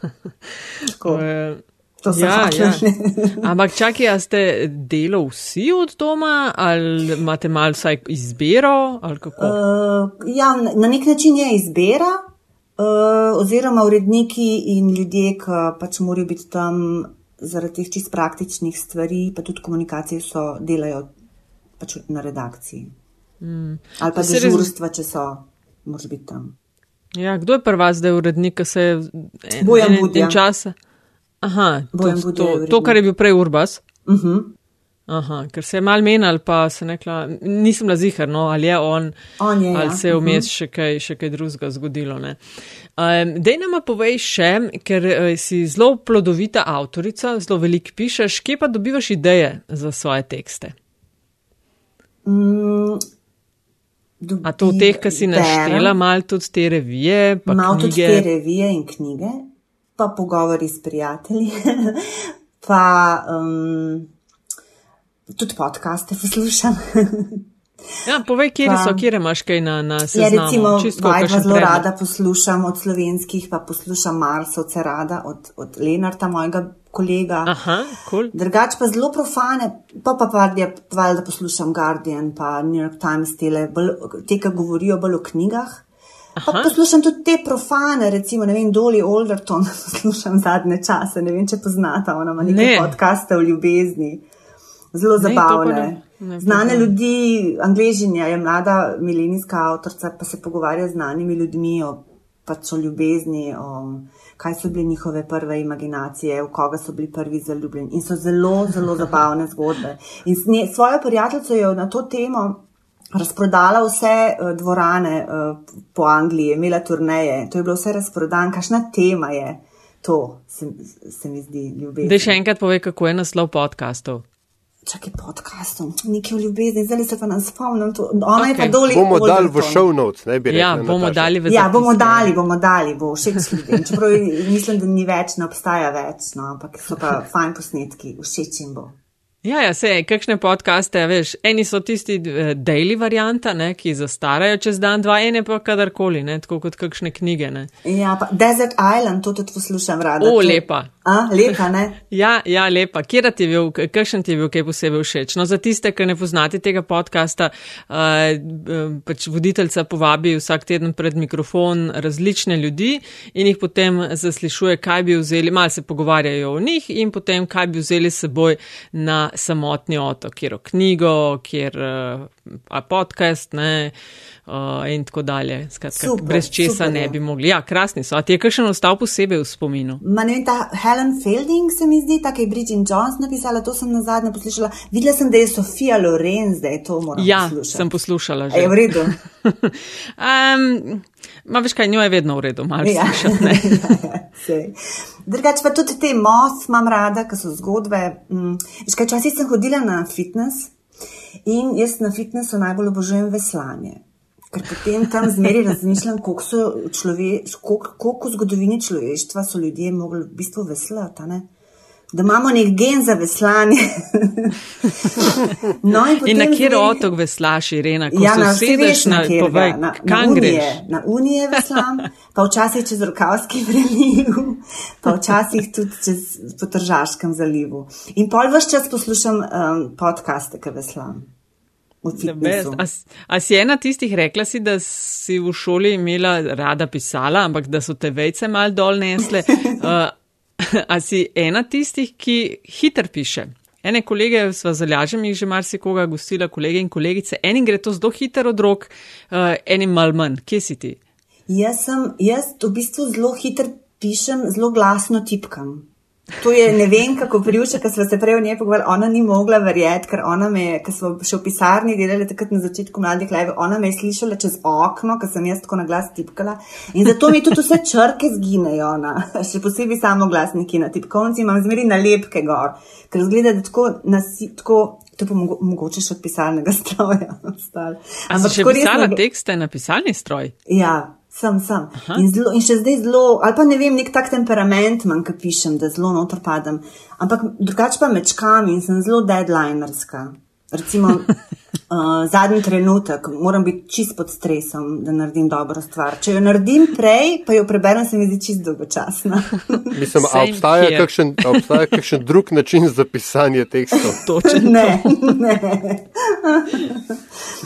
Tako, to Ja, ja. Ampak čakaj, a ste delo vsi od doma ali imate malo vsaj izbiro ali kako? Uh, ja, na na nek način je izbira, uh, oziroma uredniki in ljudje, ki pač morajo biti tam zaradi teh čist praktičnih stvari, pa tudi komunikacije so, delajo pač na redakciji. Mm. Ali pa Se res- dežurstva, če so, moraš biti tam. Ja, kdo je prva zdaj urednik, ki se je en, Bojan en, Budja. en čas? Aha, Bojan to, Budja to, to, kar je bil prej Urbas. Uh -huh. Aha, ker se je mal menil, pa se nekla, nisem bila zihar, no, ali je on, On je, ali ja. se je vmes še kaj, še kaj drugega zgodilo. Ne. Um, dej nama povej še, ker uh, si zelo plodovita avtorica, zelo veliko pišeš, kje pa dobivaš ideje za svoje tekste? Mm, A to v teh, ki si naštela, malo tudi te revije, pa Malo tudi te revije in knjige, pa pogovori s prijatelji, pa um, tudi podcaste poslušam. Ja, povej, kje Pa- so, kje imaš kaj na, na Ja, seznamu. recimo, čisto Vajva kakšen zelo rada poslušam od slovenskih, pa poslušam Marsovce rada od, od Lenarta, mojega kolega. Aha. Cool. Drugač pa zelo profane, pa pa pa je valjda poslušam Guardian, pa New York Times, tele, bolj, te, ki govorijo bolj o knjigah. Pa poslušam tudi te profane, recimo, ne vem, Dolly Alderton, poslušam zadnje čase, ne vem, če poznata, ona ima nekaj Ne. podcaste o ljubezni. Zelo pa zabavne. ne- ne Znane poznam. ljudi, angližinja je mlada milenijska avtorica, pa se pogovarja z znanimi ljudmi o, pač o ljubezni, o kaj so bile njihove prve imaginacije, v koga so bili prvi zaljubljeni. In so zelo, zelo zabavne zgodbe. In s nje, svojo prijateljico je na to temo razprodala vse uh, dvorane uh, po Angliji, imela turneje, to je bilo vse razprodan, kakšna tema je to, se, se mi zdi ljubezen. Dej še enkrat povej, kako je naslov podkastov. Čakaj, podcastom, nekaj o ljubezni, zdaj se pa nam spomnim. To. Ona je pa dolje. Bomo dali v show notes, ne bi rekel. Ja, bomo dali v Ja, bomo zapiske. dali, bomo dali, bo všeč ljudem. Čeprav mislim, da ni več, ne obstaja več, no, ampak so pa fajn posnetki, všeč jim bo. Ja, ja, se, kakšne podcaste, a veš, eni so tisti eh, daily varianta, ne, ki zastarajo čez dan, dva, ene pa kadarkoli, ne, tako kot kakšne knjige, ne. Ja, pa Desert Island, to tudi poslušam rada. O, To- lepa. A, lepa, ne? Ja, ja, lepa. Kjer ti je bil, kakšen ti je bil kaj posebej všeč? No, za tiste, ki ne poznate tega podcasta, uh, pač voditeljca povabi vsak teden pred mikrofon različne ljudi in jih potem zaslišuje, kaj bi vzeli, malo se pogovarjajo o njih in potem, kaj bi vzeli seboj na samotni otok, kjer o knjigo, kjer a podcast, ne. Uh, in tako dalje. Skratka, Super, brez česa super ne je. bi mogli. Ja, krasni so. A ti je kakšen ostal posebej v spominu? Ma ne vem, ta Helen Fielding se mi zdi, tako je Bridget Jones napisala, to sem na zadnje poslušala. Videla sem, da je Sofija Lorenz, da je to moram Ja, poslušati. sem poslušala že. A Je v redu. Um, ma veš kaj, njo je vedno v redu, malo Ja. slišati. ne. Sej. Drugače pa tudi te moth imam rada, ki so zgodbe. Mm. Veš kaj, Včasih sem hodila na fitness in jaz na fitnessu najbolj obožujem veslanje. Ker potem tam zmeri razmišljam, koliko, so člove, koliko, koliko v zgodovini človeštva so ljudje mogli v bistvu veslati. Da imamo nek gen za veslanje. no, in In na kjer zmeri- otok veslaš, Irena, ko Ja, se na usedeš na, katerega, povej, na, na greš? unije, na unije veslam, pa včasih čez Rokavski preliv, pa včasih tudi čez po Tržaškem zalivu. In pol vse čas poslušam um, podcaste, ki veslam. A, a si ena tistih rekla si, da si v šoli imela rada pisala, ampak da so te vejce mal dol nesle? Uh, a si ena tistih, ki hiter piše? Ene kolege sva zalažem jih že marsikoga gostila, kolege in kolegice, enim gre to zelo hiter od rok, uh, enim mal manj. Kje si ti? Jaz sem, jaz v bistvu zelo hitro pišem, zelo glasno tipkam. To je ne vem, kako priuša, ker smo se prej o njej pogovarjali. Ona ni mogla verjeti, ker ona me, ker smo še v pisarni delali takrat na začetku mladih live, ona me je slišala čez okno, ker sem jaz tako na glas tipkala. In zato mi tudi vse črke zginejo, ona. še posebej samo glasniki na tipkovnici, imam zmeri nalepke gor, ker zgleda, da tako, nasi, tako to pa mogo, mogoče še od pisalnega stroja. Ampak še pisala tekste na pisalni stroj? Ja. Sem, sem. In, zelo, in še zdaj zelo, ali pa ne vem, nek tak temperament manj, ki pišem, da zelo noter padam. Ampak drugače pa mečkam in sem zelo deadlinerska. Recimo, uh, zadnji trenutek, moram biti čist pod stresom, da naredim dobro stvar. Če jo naredim prej, pa jo preberem, se mi zdi čist dolgočasna. Mislim, a obstaja kakšen, a obstaja kakšen drug način za pisanje tekstov? Točno. Ne, ne.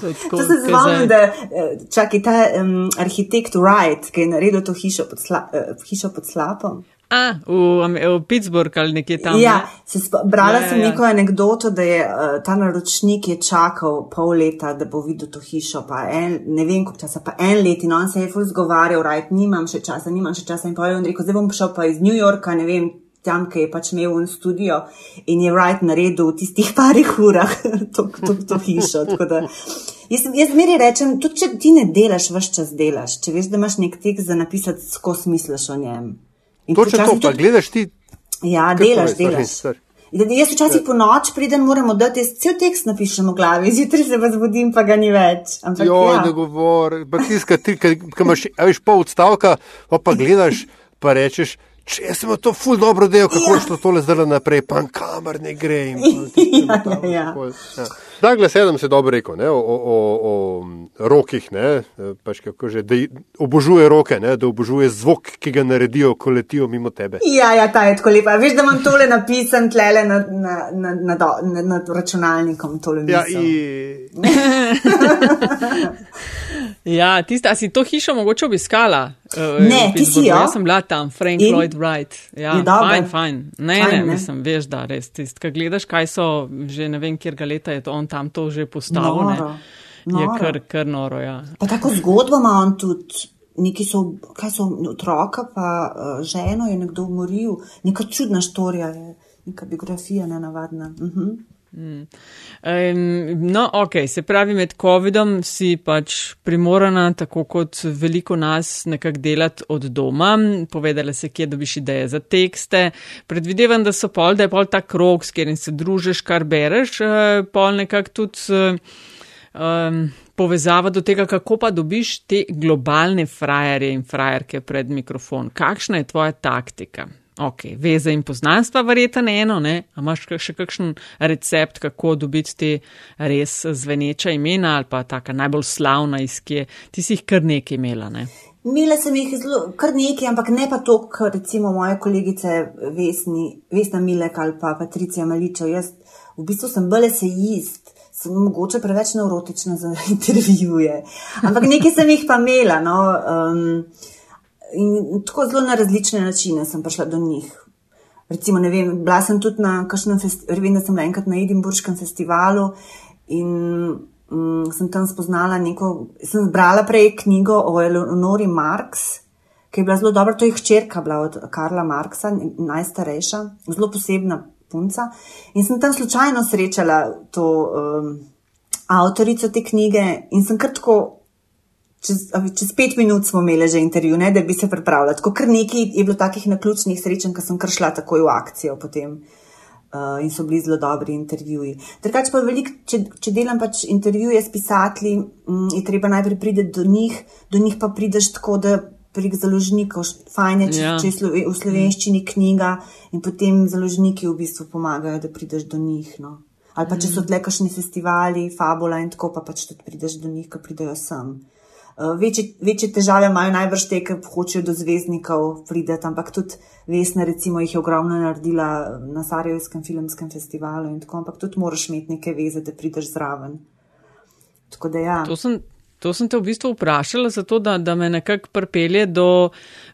To, tako, to se zvonim, da eh, čaki ta um, arhitekt Wright, ki je naredil to hišo pod, sla, uh, hišo pod slapom. A, v, v Pittsburgh ali nekje tam. Ja, ne? brala ja, sem ja, neko ja. anegdoto, da je uh, ta naročnik je čakal pol leta, da bo videl to hišo, pa en, ne vem, koliko časa, pa en let in on se je ful zgovarjal, rajt, nimam še časa, nimam še časa in pa je on rekel, zdaj bom šel pa iz New Yorka, ne vem, tam, ki je pač imel un studio in je rajt naredil v tistih parih urah to, to, to hišo. Jaz, jaz meri rečem, tudi če ti ne delaš, vse čas delaš, če veš, da imaš nek tekst za napisati, skozi misliš o njem. Točno to, pa gledaš ti. Ja, delaš, delaš. Jaz včasih po noč pridem, moramo dati cel tekst napišem v glavi, zjutraj se pa zbudim, pa ga ni več. Ampak, jo, ja, ne govor, pa tiska ti, ki imaš, veš, pol odstavka, pa, pa gledaš, pa rečeš, če sem to ful dobro delal, kako ja. to tole zdaj naprej, pa kamar ne gre. Ja, ja, ja. ja. Douglas Adams je dobro rekel ne, o, o, o, o rokih, ne, pač že, da obožuje roke, ne, da obožuje zvok, ki ga naredijo, ko letijo mimo tebe. Ja, ja, ta je tako lepa. Veš, da imam tole napisan tlele nad, nad, nad, nad, nad, nad računalnikom. Ja, i... ja, tista, si to hišo mogoče obiskala? Uh, ne, ti si jo. Jaz sem bila tam, Frank In? Lloyd Wright. Ja, fajn, fajn. Ne, fine, ne, ne, mislim, veš, da res. Tist, kaj gledaš, kaj so, že ne vem, kjer ga leta je to on tam to že postavil. Noro, noro. Je kar, kar noro. Ja. Pa tako zgodbo ima on tudi. Neki so, kaj so otroka, pa uh, ženo je nekdo umoril, neka čudna štorija je, neka biografija, ne navadna. Uh mhm. -huh. Mm. Um, no, ok, se pravi, med COVID-om si pač primorana, tako kot veliko nas, nekako delati od doma. Povedala se, kje dobiš ideje za tekste. Predvidevam, da so pol, da je pol ta krok, s katerim se družiš, kar bereš, uh, pol nekako tudi. Um, Povezava do tega, kako pa dobiš te globalne frajerje in frajerke pred mikrofon. Kakšna je tvoja taktika? Ok, veze in poznanstva, verjetno eno, ne? A imaš še kakšen recept, kako dobiti te res zveneča imena ali pa taka najbolj slavna iz kje? Ti si jih kar nekaj imela, ne? Imela sem jih zelo, kar nekaj, ampak ne pa to, kar recimo moje kolegice Vesni, Vesna Milek ali pa Patricija Maličev. Jaz v bistvu sem bele se jist, sem mogoče preveč neurotična za intervjuje. Ampak nekaj sem jih pa imela, no. Um, In tako zelo na različne načine sem prišla do njih. Recimo, ne vem, bila sem tudi na kakšnem festivalu, vem, da sem enkrat na Edinburškem festivalu in um, sem tam spoznala neko, sem zbrala prej knjigo o Eleonori Marx, ki je bila zelo dobra, to je hčerka bila od Karla Marksa, najstarejša, zelo posebna punca. In sem tam slučajno srečala to um, avtorico te knjige in sem kar tako čez, čez pet minut smo imeli že intervju, ne, da bi se pripravljali. Tako kar nekaj je bilo takih naključnih srečen, ker sem kar šla takoj v akcijo potem. Uh, in so bili zelo dobri intervjuji. Drugače pa veliko, če, če delam pač intervjuje s pisatelji, um, je treba najprej priti do njih, do njih pa prideš tako, da prek založnikov, fajn je, če, ja. če je v slovenščini knjiga in potem založniki v bistvu pomagajo, da prideš do njih. No. Ali pa če so mhm. tle kakšni festivali, fabula in tako, pa pač tudi prideš do njih, ko pridejo sem. Eh, večje, večje težave imajo najbrž te, ki hočejo do zvezdnikov prideti, ampak tudi Vesna, recimo, jih je ogromno naredila na Sarajevskem filmskem festivalu in tako, ampak tudi moraš imeti neke veze, da prideš zraven. Da, ja. to, sem, to sem te v bistvu vprašala, zato da, da me nekako pripelje do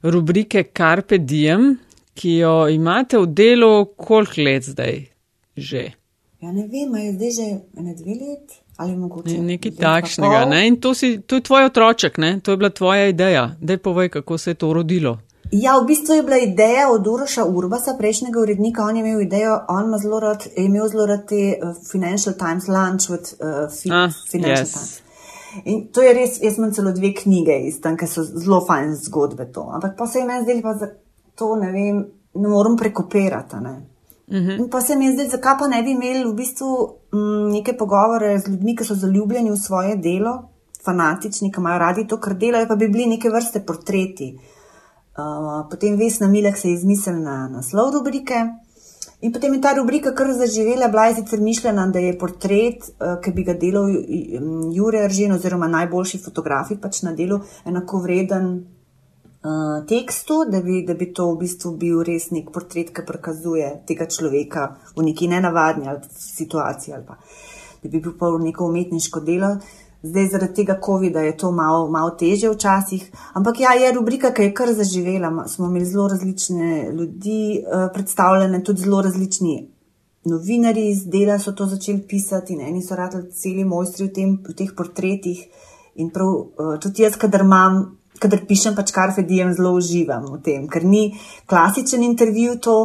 rubrike Carpe Diem, ki jo imate v delu koliko let zdaj že. Ja, ne vem, je zdaj že ene dve leti ali mogoče. Nekaj takšnega. Ne? In to, si, to je tvoj otroček, ne? to je bila tvoja ideja. Dej povej, kako se je to rodilo. Ja, v bistvu je bila ideja od Uroša Urbasa, prejšnjega urednika. On je imel idejo, on ima zelo rad, je imel zelo rad te uh, Financial Times lunch with uh, fi, ah, Financial yes. Times. In to je res, jaz imam celo dve knjige iz tam, ki so zelo fajn zgodbe to. Ampak pa se je meni zdelo, da to ne vem, ne morem prekopirati. Ne? Uh mhm. -huh. In pa se mi je zdelo, zakaj pa ne bi imeli v bistvu neke pogovore z ljudmi, ki so zaljubljeni v svoje delo, fanatični, ki imajo radi to, kar delajo, pa bi bili neke vrste portreti. Uh, potem Vesna Milek se je izmislila na naslov rubrike. In potem je ta rubrika kar zaživela, bila je sicer mišljena, da je portret, uh, ki bi ga delal Jure Aržen oziroma najboljši fotografi pač na delu, enako vreden uh, tekstu, da bi, da bi to v bistvu bil res nek portret, ki prikazuje tega človeka v neki nenavadni situaciji ali pa da bi bil pa neko umetniško delo. Zdaj, zaradi tega COVID-a je to malo, malo teže včasih, ampak ja, je rubrika, ki je kar zaživela. Smo imeli zelo različne ljudi, uh, predstavljene tudi zelo različni novinari iz dela, so to začeli pisati, in eni so radili celi mojstri v, tem, v teh portretih. In prav uh, tudi jaz, kadar imam, kadar pišem, pač kar fedijem, zelo uživam v tem, ker ni klasičen intervju to,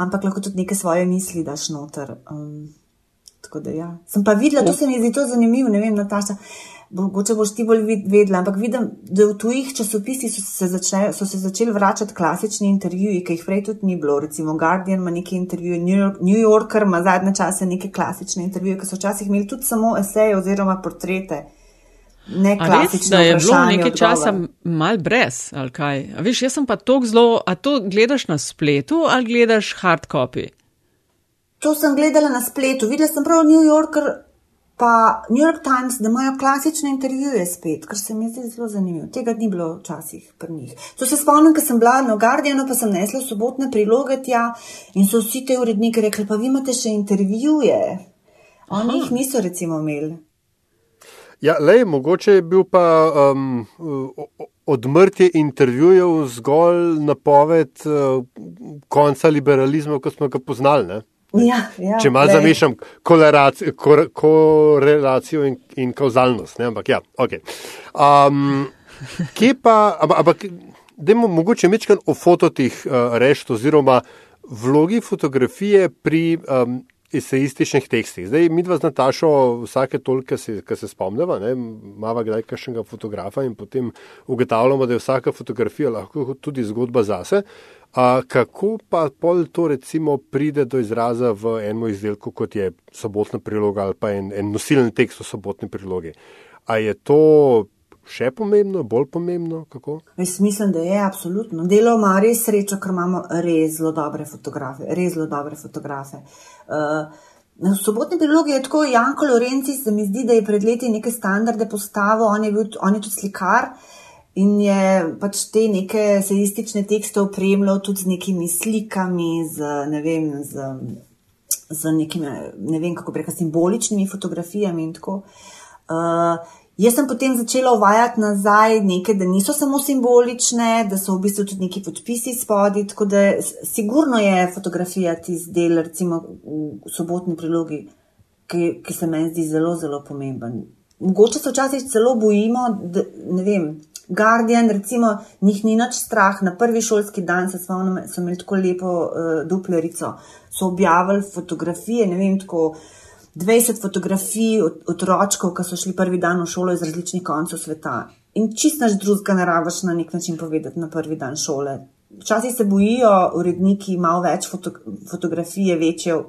ampak lahko tudi neke svoje misli daš noter. Um, Da, ja. Sem pa videla, to se mi zdi zanimivo, ne vem, Nataša. Mogoče boš ti bolj vedela, ampak vidim, da v tujih časopisih so se, začne, so se začeli vračati klasični intervjuji, ki jih prej tudi ni bilo. Recimo Guardian ima neki intervju, New, York, New Yorker ima zadnje čase neke klasične intervjuje, ki so včasih imeli tudi samo eseje oziroma portrete. Ne klasično. Da je bilo nekaj časa mal brez, ali kaj. A veš, jaz sem pa to zelo, a to gledaš na spletu ali gledaš hard copy? To sem gledala na spletu, videla sem prav New Yorker, pa New York Times, da imajo klasične intervjuje spet, kar se mi zdi zelo zanimivo. Tega ni bilo včasih pri njih. To se spomnim, ker sem bila na Guardianu, pa sem nesla sobotne priloge tja in so vsi te uredniki rekli, pa vi imate še intervjuje. Oni jih niso recimo imeli. Ja, lej, mogoče je bil pa um, odmrtje intervjujev zgolj napoved uh, konca liberalizma, kot smo ga poznali. Ne? Ja, ja, Če malo zamišljam korelacijo in, in kauzalnost. Ne? Ampak, ja, okay. um, kje pa, ampak, dajmo mogoče mečkan o fototih uh, reči, oziroma vlogi fotografije pri um, esejističnih tekstih. Zdaj, mi dva z Natašo vsake toliko, ki se spomneva, imamo kdaj kakšnega fotografa in potem ugotavljamo, da je vsaka fotografija lahko tudi zgodba zase. A kako pa pol to recimo pride do izraza v enem izdelku, kot je sobotna priloga ali pa en, en nosilen tekst v sobotni prilogi? A je to še pomembno, bolj pomembno? Jaz mislim, da je absolutno. Delo ima res srečo, ker imamo res zelo dobre fotografe. Res zelo dobre fotografe. Uh, Na sobotni prilogi je tako Janko Lorenci, se mi zdi, da je pred leti neke standarde postavil, on je, bil, on je tudi slikar. In je pač te neke sejistične tekste opremljal tudi z nekimi slikami, z, ne vem, z, z nekimi, ne vem, kako reka, simboličnimi fotografijami in tako. Uh, jaz sem potem začela uvajati nazaj neke, da niso samo simbolične, da so v bistvu tudi neki podpisi spodaj, tako da sigurno je fotografija tisti del, recimo v sobotni prilogi, ki, ki se meni zdi zelo, zelo pomemben. Mogoče se včasih celo bojimo, da ne vem. Guardian, recimo, njih ni nič strah. Na prvi šolski dan se spomnim, so imeli tako lepo uh, duplerico. So objavili fotografije, ne vem, tako 20 fotografij od, otročkov, ki so šli prvi dan v šolo iz različnih koncev sveta. In čist naš drugega ne rabiš na nek način povedati na prvi dan šole. Včasih se bojijo uredniki malo več foto, fotografije, večje uh,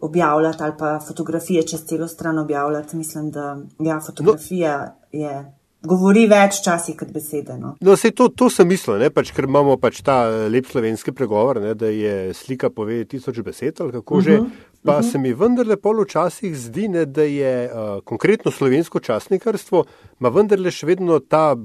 objavljati ali pa fotografije čez celo stran objavljati. Mislim, da ja, fotografija no. je govori več časi kot besede. No, no to, to sem mislil, pač, ker imamo pač ta eh, lep slovenski pregovor, ne, da je slika pove tisoč besed ali kako že. Uh -huh. Pa uh -huh. se mi vendarle pol včasih zdi, ne, da je uh, konkretno slovensko časnikarstvo, ima vendarle še vedno ta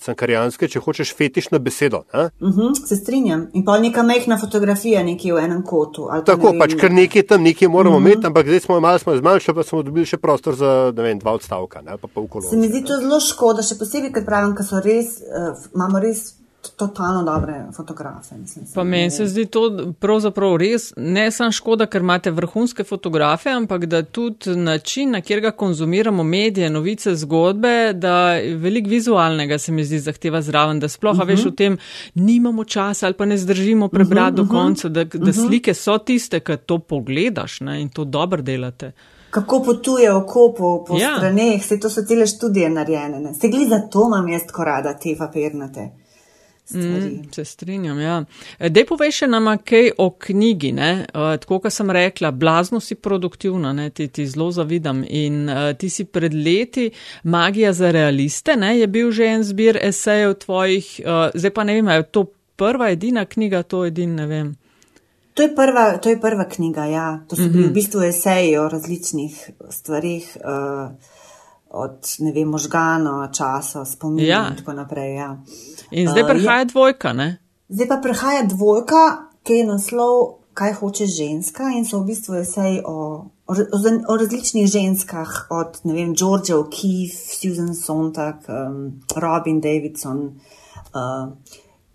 cankarijanske, če hočeš, fetišno besedo. Uh mhm, -huh, se strinjam. In pa neka mehna fotografija, nekje v enem kotu. Tako, ne pač, ker nekje tam nekje moramo uh mhm. -huh. imeti, ampak zdaj smo malo zmanjšali, pa smo dobili še prostor za vem, dva odstavka. Ne, pa se mi zdi to zelo škoda, še posebej, ker pravim, ker res, uh, imamo res totalno dobre fotografe. Mislim, pa meni se zdi to pravzaprav res ne samo škoda, ker imate vrhunske fotografe, ampak da tudi način, na kjer ga konzumiramo, medije, novice, zgodbe, da velik vizualnega se mi zdi zahteva zraven, da sploh uh -huh. veš o tem, nimamo časa ali pa ne zdržimo prebrati uh -huh, do konca, da, da uh -huh. slike so tiste, ki to pogledaš ne, in to dobro delate. Kako potuje oko po, po ja. straneh, se to so cele študije narejene. Se gleda, zato imam jaz tako rada te papirnate. Mm, se strinjam. Ja. E, dej povej še nama kaj o knjigi. Ne? E, tako, kot sem rekla, blazno si produktivna, ne? ti, ti zelo zavidam. In uh, ti si pred leti Magija za realiste, ne? je bil že en zbir esejev tvojih, uh, zdaj pa ne vem, je to prva, edina knjiga, to edin, ne vem. To je, prva, to je prva knjiga, ja. To so mm -hmm. bili v bistvu eseji o različnih stvarih. Uh, od ne vem, možgano, časa, spominja ja. in tako naprej. Ja. In zdaj uh, prihaja dvojka, ne? Zdaj pa prihaja dvojka, ki je naslov, kaj hoče ženska in so v bistvu vse o, o, o različnih ženskah, od ne vem, George O'Keefe, Susan Sontag, um, Robin Davidson. Uh,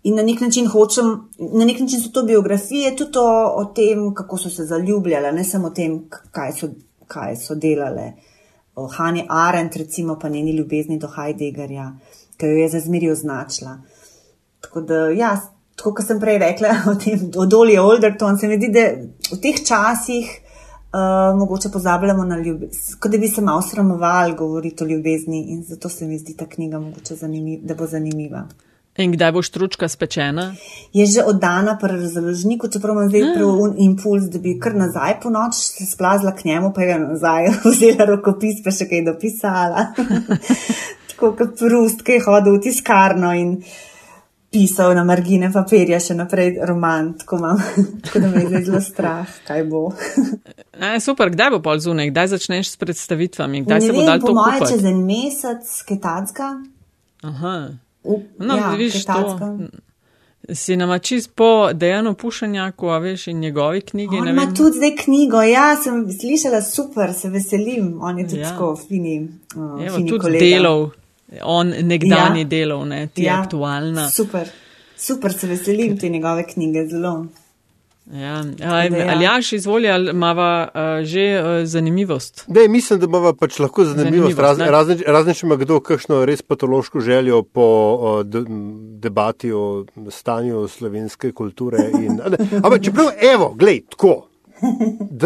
In na nek način hočem, na nek način so to biografije, tudi o, o tem, kako so se zaljubljale, ne samo o tem, kaj so, kaj so delale. Uh, o Hani Arendt, recimo pa njeni ljubezni do Heideggerja, ki jo je za zmeri označila. Tako da, ja, tako kot sem prej rekla o tem, o Dolly Olderton, se mi zdi, da v teh časih uh, mogoče pozabljamo na ljubezen, kot da bi se malo sramovali govoriti o ljubezni in zato se mi zdi ta knjiga mogoče zanimiva, da bo zanimiva. In kdaj bo štručka spečena? Je že oddana pri založniku, čeprav imam zdaj ah. prav impuls, da bi kar nazaj po noč se splazila k njemu, pa je nazaj vzela rokopis, pa še kaj dopisala. Tako kot prust, ki je hodil v tiskarno in pisal na margine papirja še naprej roman, tako, mam, tako da me je zelo strah, kaj bo. A, super, kdaj bo pol zunaj, kdaj začneš s predstavitvami, kdaj ne se bo dal to kupiti? Moje čez en mesec, ketatska. Aha. No, ja, vidiš, to si nama čist po dejanu pušanjaku, a veš, in njegovi knjigi. On ima tudi zdaj knjigo, ja, sem slišala super, se veselim, on je tudi ja. tako fini. Uh, Evo, tudi kolega. delov, on nekdani ja. delov, ne, ti ja. aktualna. Super, super, se veselim te njegove knjige, zelo. Ja, ali jaš izvoli, ali imava uh, že uh, zanimivost? Ne, mislim, da imava pač lahko zanimivost, zanimivost razen raz, če ima kdo kakšno res patološko željo po uh, de, debati o stanju slovenske kulture. In, ampak čeprav, evo, glej, tako.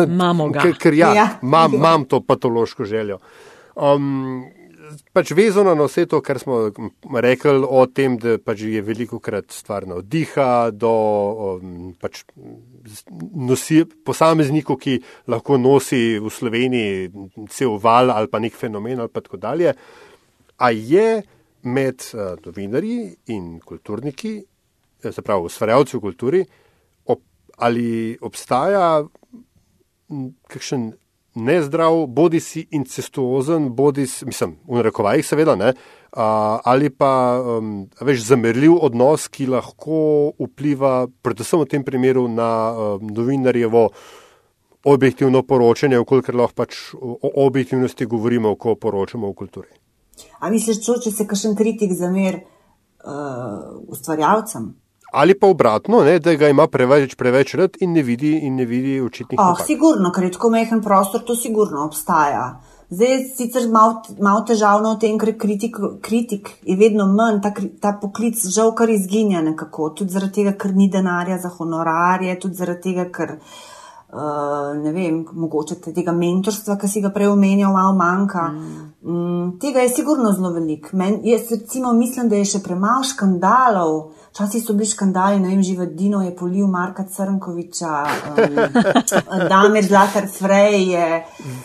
Imamo ga. Ker ja, ja. Imam, imam to patološko željo. Um, pač vezano na vse to, kar smo rekli o tem, da pač je veliko krat stvar navdiha do um, pač nosi, posameznikov, ki lahko nosi v Sloveniji cel val ali pa nek fenomen ali pa tako dalje. A je med uh, novinarji in kulturniki, eh, se pravi, ustvarjalci v kulturi, ob, ali obstaja kakšen nezdrav, bodi si incestuozen, bodi si, mislim, v narekovajih, seveda, ne, a, ali pa um, več zamerljiv odnos, ki lahko vpliva, predvsem v tem primeru, na um, novinarjevo objektivno poročanje, okolikor lahko pač o objektivnosti govorimo, ko poročamo o kulturi. A misliš, če se kakšen kritik zamer uh, ustvarjalcem? Ali pa obratno, ne, da ga ima preveč, preveč rad in ne vidi, in ne vidi očitnih. Oh, sigurno, ker je tako mehen prostor, to sigurno obstaja. Zdaj je sicer malo mal težavno v tem, ker kritik, kritik je vedno manj, ta, ta poklic žal kar izginja nekako, tudi zaradi tega, ker ni denarja za honorarje, tudi zaradi tega, ker uh, ne vem, mogoče tega mentorstva, ki si ga prej omenjal, malo manjka. Mm. Mm, tega je sigurno zelo velik. Men, jaz recimo mislim, da je še premalo škandalov. Včasih so bili škandali, ne vem, živo Dino je polil Marka Crnkoviča, um, Damir Zlatar Frej je,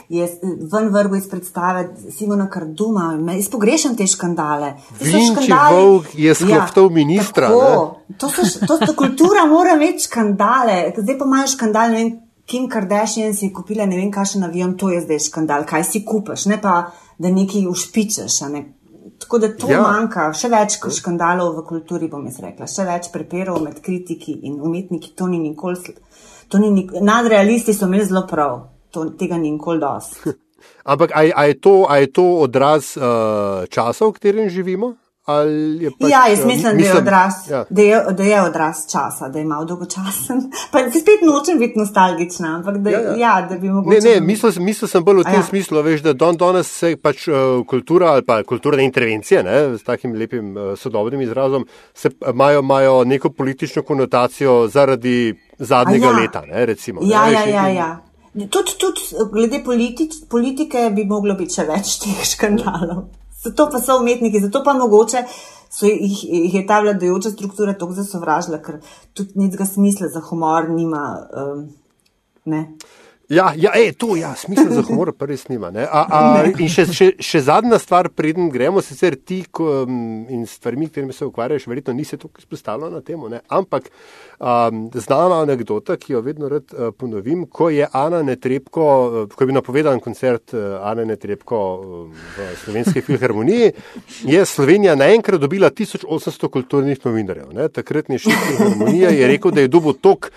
je ven vrgu iz predstave Simona Karduma. Jaz pogrešam te škandale. Vinči Vovk je skloptov ja, ministra. Tako, to so, to so kultura, mora imeti škandale. Zdaj pa imajo škandale, ne vem, Kim Kardashian si je kupila ne vem, kakšen avion, to je zdaj škandal, kaj si kupaš, ne pa, da nekaj ušpičeš, ne Tako da to ja. manjka, še več škandalov v kulturi, bom jaz rekla, še več prepirov med kritiki in umetniki. To ni nikoli, to ni nikoli, nadrealisti so imeli zelo prav, to, tega ni nikoli dosti. Ampak a, a, je to, a je to odraz uh, časa, v katerem živimo? Pač, ja, jaz mislim, mislim da, je odraz, ja. da, je, da je odraz časa, da je malo dolgočasen. Pa se spet nočem biti nostalgična, ampak da, ja, ja. Ja, da bi mogoče. Ne, ne, mislil, mislil sem bolj v tem ja. smislu, veš, da don, danes se pač uh, kultura ali pa kulturne intervencije, ne, s takim lepim uh, sodobnim izrazom, se imajo, imajo neko politično konotacijo zaradi zadnjega ja. leta, ne, recimo. Ja, ne, ja, ja, ja. Tudi tud, glede politič, politike bi moglo biti še več teh škandalov zato pa so umetniki, zato pa mogoče so jih, jih je ta vladajoča struktura tako zasovražila, ker tudi nicega smisla za humor nima. Um, Ja, ja ej, to je ja, smisel za humor, pa res nima. A, a, in še, še, še zadnja stvar, preden gremo, sicer ti ko, in stvarmi, katerimi se ukvarjaš, verjetno nisi tako izpostavljena na temo, ne? ampak um, znana anekdota, ki jo vedno rad uh, ponovim, ko je Ana Netrebko, uh, ko je bil napovedan koncert uh, Ana Netrebko uh, v Slovenski filharmoniji, je Slovenija naenkrat dobila 1800 kulturnih novinarjev. Ne? Takratni šef filharmonije je rekel, da je dobil tok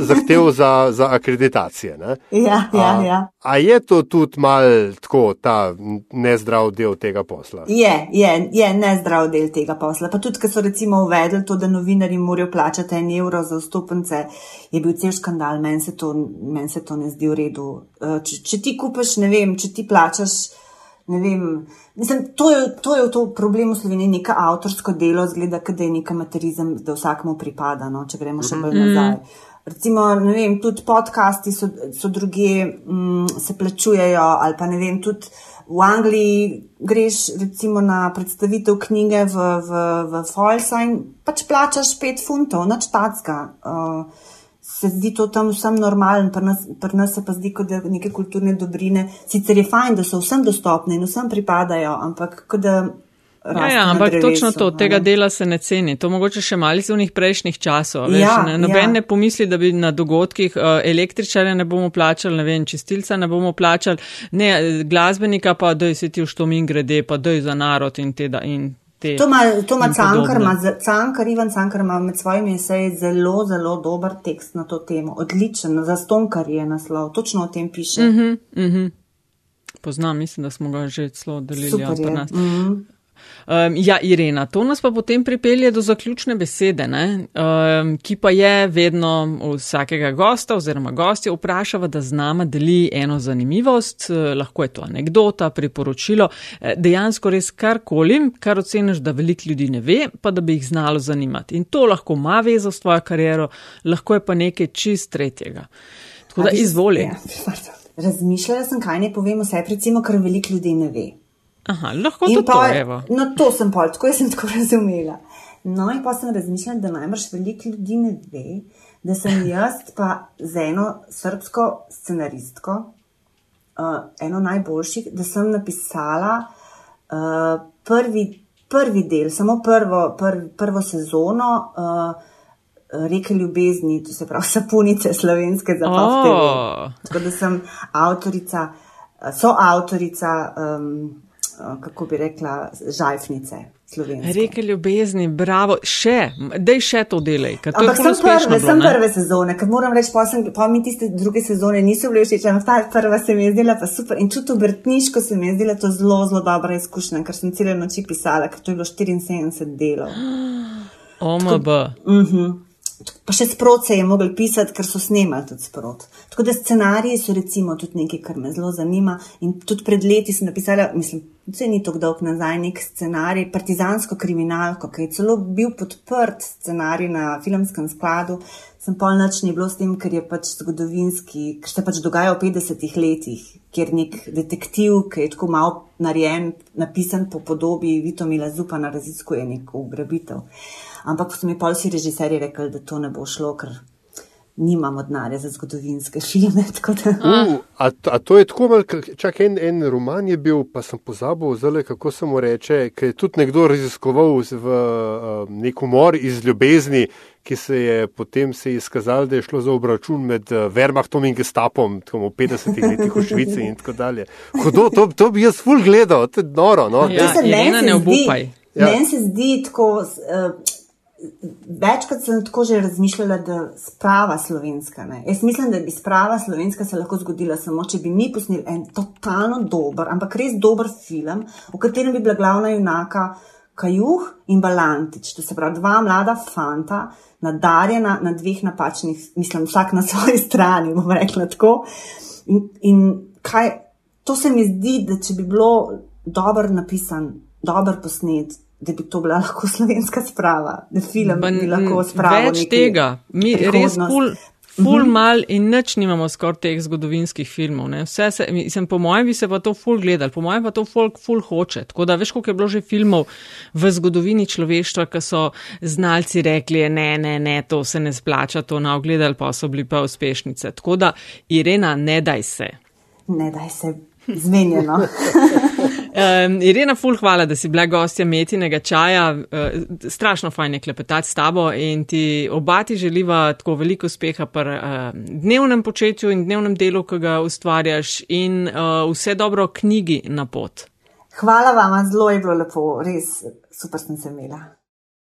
zahtev za, za akreditacije. Ja, ja, ja. A, a je to tudi mal tako, ta nezdrav del tega posla? Je, je, je nezdrav del tega posla. Pa tudi, ker so recimo uvedli to, da novinari morajo plačati en evro za vstopence, je bil cel škandal, meni se, men se to ne zdi v redu. Eh, če, če ti kupaš, ne vem, če ti plačaš. Vem, mislim, to, je, to je to problem v Sloveniji, neka avtorsko delo, zgleda, da je neka materizem, da vsakmu pripada, no, če gremo še bolj nazaj. Mm recimo, ne vem, tudi podcasti so, so druge, um, se plačujejo, ali pa ne vem, tudi v Angliji greš recimo na predstavitev knjige v, v, v Folsa in pač plačaš 5 funtov, noč tacka. Uh, Se zdi to tam vsem normalen, pri nas, pri nas se pa zdi, da neke kulturne dobrine, sicer je fajn, da so vsem dostopne in vsem pripadajo, ampak da Ja, ja, ampak drevesu, točno to, tega dela se ne ceni. To mogoče še malo iz unih prejšnjih časov. Veš, ja, ne, noben ja. ne pomisli, da bi na dogodkih uh, električarja ne bomo plačali, ne vem, čistilca ne bomo plačali, ne glasbenika pa, da si ti v štomin grede, pa da je za narod in te da. In To ima Cankar, Cankar, Ivan Cankar ima med svojimi eseji zelo, zelo dober tekst na to temo. Odličen, za stonkar je naslov, točno o tem piše. Uh -huh, uh -huh. Poznam, mislim, da smo ga že celo delili. Ja, Super, ja, Um, ja, Irena, to nas pa potem pripelje do zaključne besede, um, ki pa je vedno vsakega gosta oziroma gostja vprašava, da z nama deli eno zanimivost, uh, lahko je to anekdota, priporočilo, uh, dejansko res karkoli, kar oceniš, da veliko ljudi ne ve, pa da bi jih znalo zanimati. In to lahko ima vezo s tvojo kariero, lahko je pa nekaj čist tretjega. Tako da izvoli. Ja, Razmišljala sem, kaj ne povem, vse recimo, kar veliko ljudi ne ve. Aha, lahko to povemo. No, to sem pol, tako sem tako razumela. No, in pa sem razmišljala, da najbrž veliko ljudi ne ve, da sem jaz pa z eno srpsko scenaristko, uh, eno najboljših, da sem napisala uh, prvi, prvi del, samo prvo, prv, prvo sezono. Uh, Reke ljubezni, to se pravi, sapunice slovenske za. Oh. Tako da sem avtorica, so avtorica um, kako bi rekla, žajfnice. Reke ljubezni, bravo, še, dej še to delaj. Ampak sem prve, sem prve sezone, ker moram reči, pa mi tiste druge sezone niso bile všeč, ampak ta prva se mi je zdela pa super. In tudi obrtniško se mi je zdela to zelo, zelo dobra izkušnja, ker sem cele noči pisala, ker to je bilo 74 delov. OMB. Uh mhm. -huh. Pa še sprot se je mogel pisati, ker so snemali tudi sprot. Tako da scenariji so recimo tudi nekaj, kar me zelo zanima. In tudi pred leti sem napisala, mislim, vse ni tako dolg nazaj, nek scenarij, partizansko kriminalko, ki je celo bil podprt scenarij na filmskem skladu. Sem pol noč ni bilo s tem, ker je pač zgodovinski, ker se pač dogaja v 50-ih letih, kjer nek detektiv, ki je tako mal narejen, napisan po podobi Vitomila Zupana, raziskuje neko ugrabitev ampak so mi pa vsi režiserji rekli, da to ne bo šlo, ker nimamo denarja za zgodovinske filme. Uh, a, a to je tako, čak en, en roman je bil, pa sem pozabil, zelo kako se mu reče, ker je tudi nekdo raziskoval v uh, nek umor iz ljubezni. Ki se je potem se je izkazalo, da je šlo za obračun med Wehrmachtom in Gestapom, tako v 50-ih letih v Švici in tako dalje. Hudo, to, to bi jaz ful gledal, to je noro. No? Ja, meni se, ja. men se zdi tako. Večkrat sem tako že razmišljala, da je sprava slovenska. Ne? Jaz mislim, da bi sprava slovenska se lahko zgodila samo, če bi mi posneli en totalno dober, ampak res dober film, v katerem bi bila glavna junaka Kajuh in Balantič, to se pravi dva mlada fanta, nadarjena na dveh napačnih, mislim, vsak na svoji strani, bom rekla tako. In, in kaj, to se mi zdi, da če bi bilo dobro napisan, dobro posnet, da bi to bila lahko slovenska sprava, da film Ba, bi lahko spravil. Več tega, mi res pol. Ful mal in nič nimamo skoraj teh zgodovinskih filmov. Ne. Vse se, mislim, po mojem bi se pa to ful gledali, po mojem pa to folk ful hoče. Tako da veš, koliko je bilo že filmov v zgodovini človeštva, ki so znalci rekli, ne, ne, ne, to se ne splača, to na ogledali pa so bili pa uspešnice. Tako da, Irena, ne daj se. Ne daj se. Zmenjeno. um, Irena, ful, hvala, da si bila gostja metinega čaja. Uh, strašno fajn je klepetati s tabo in ti obati želiva tako veliko uspeha pri uh, dnevnem početju in dnevnem delu, ki ga ustvarjaš in uh, vse dobro knjigi na pot. Hvala vam, zelo je bilo lepo, res super sem se imela.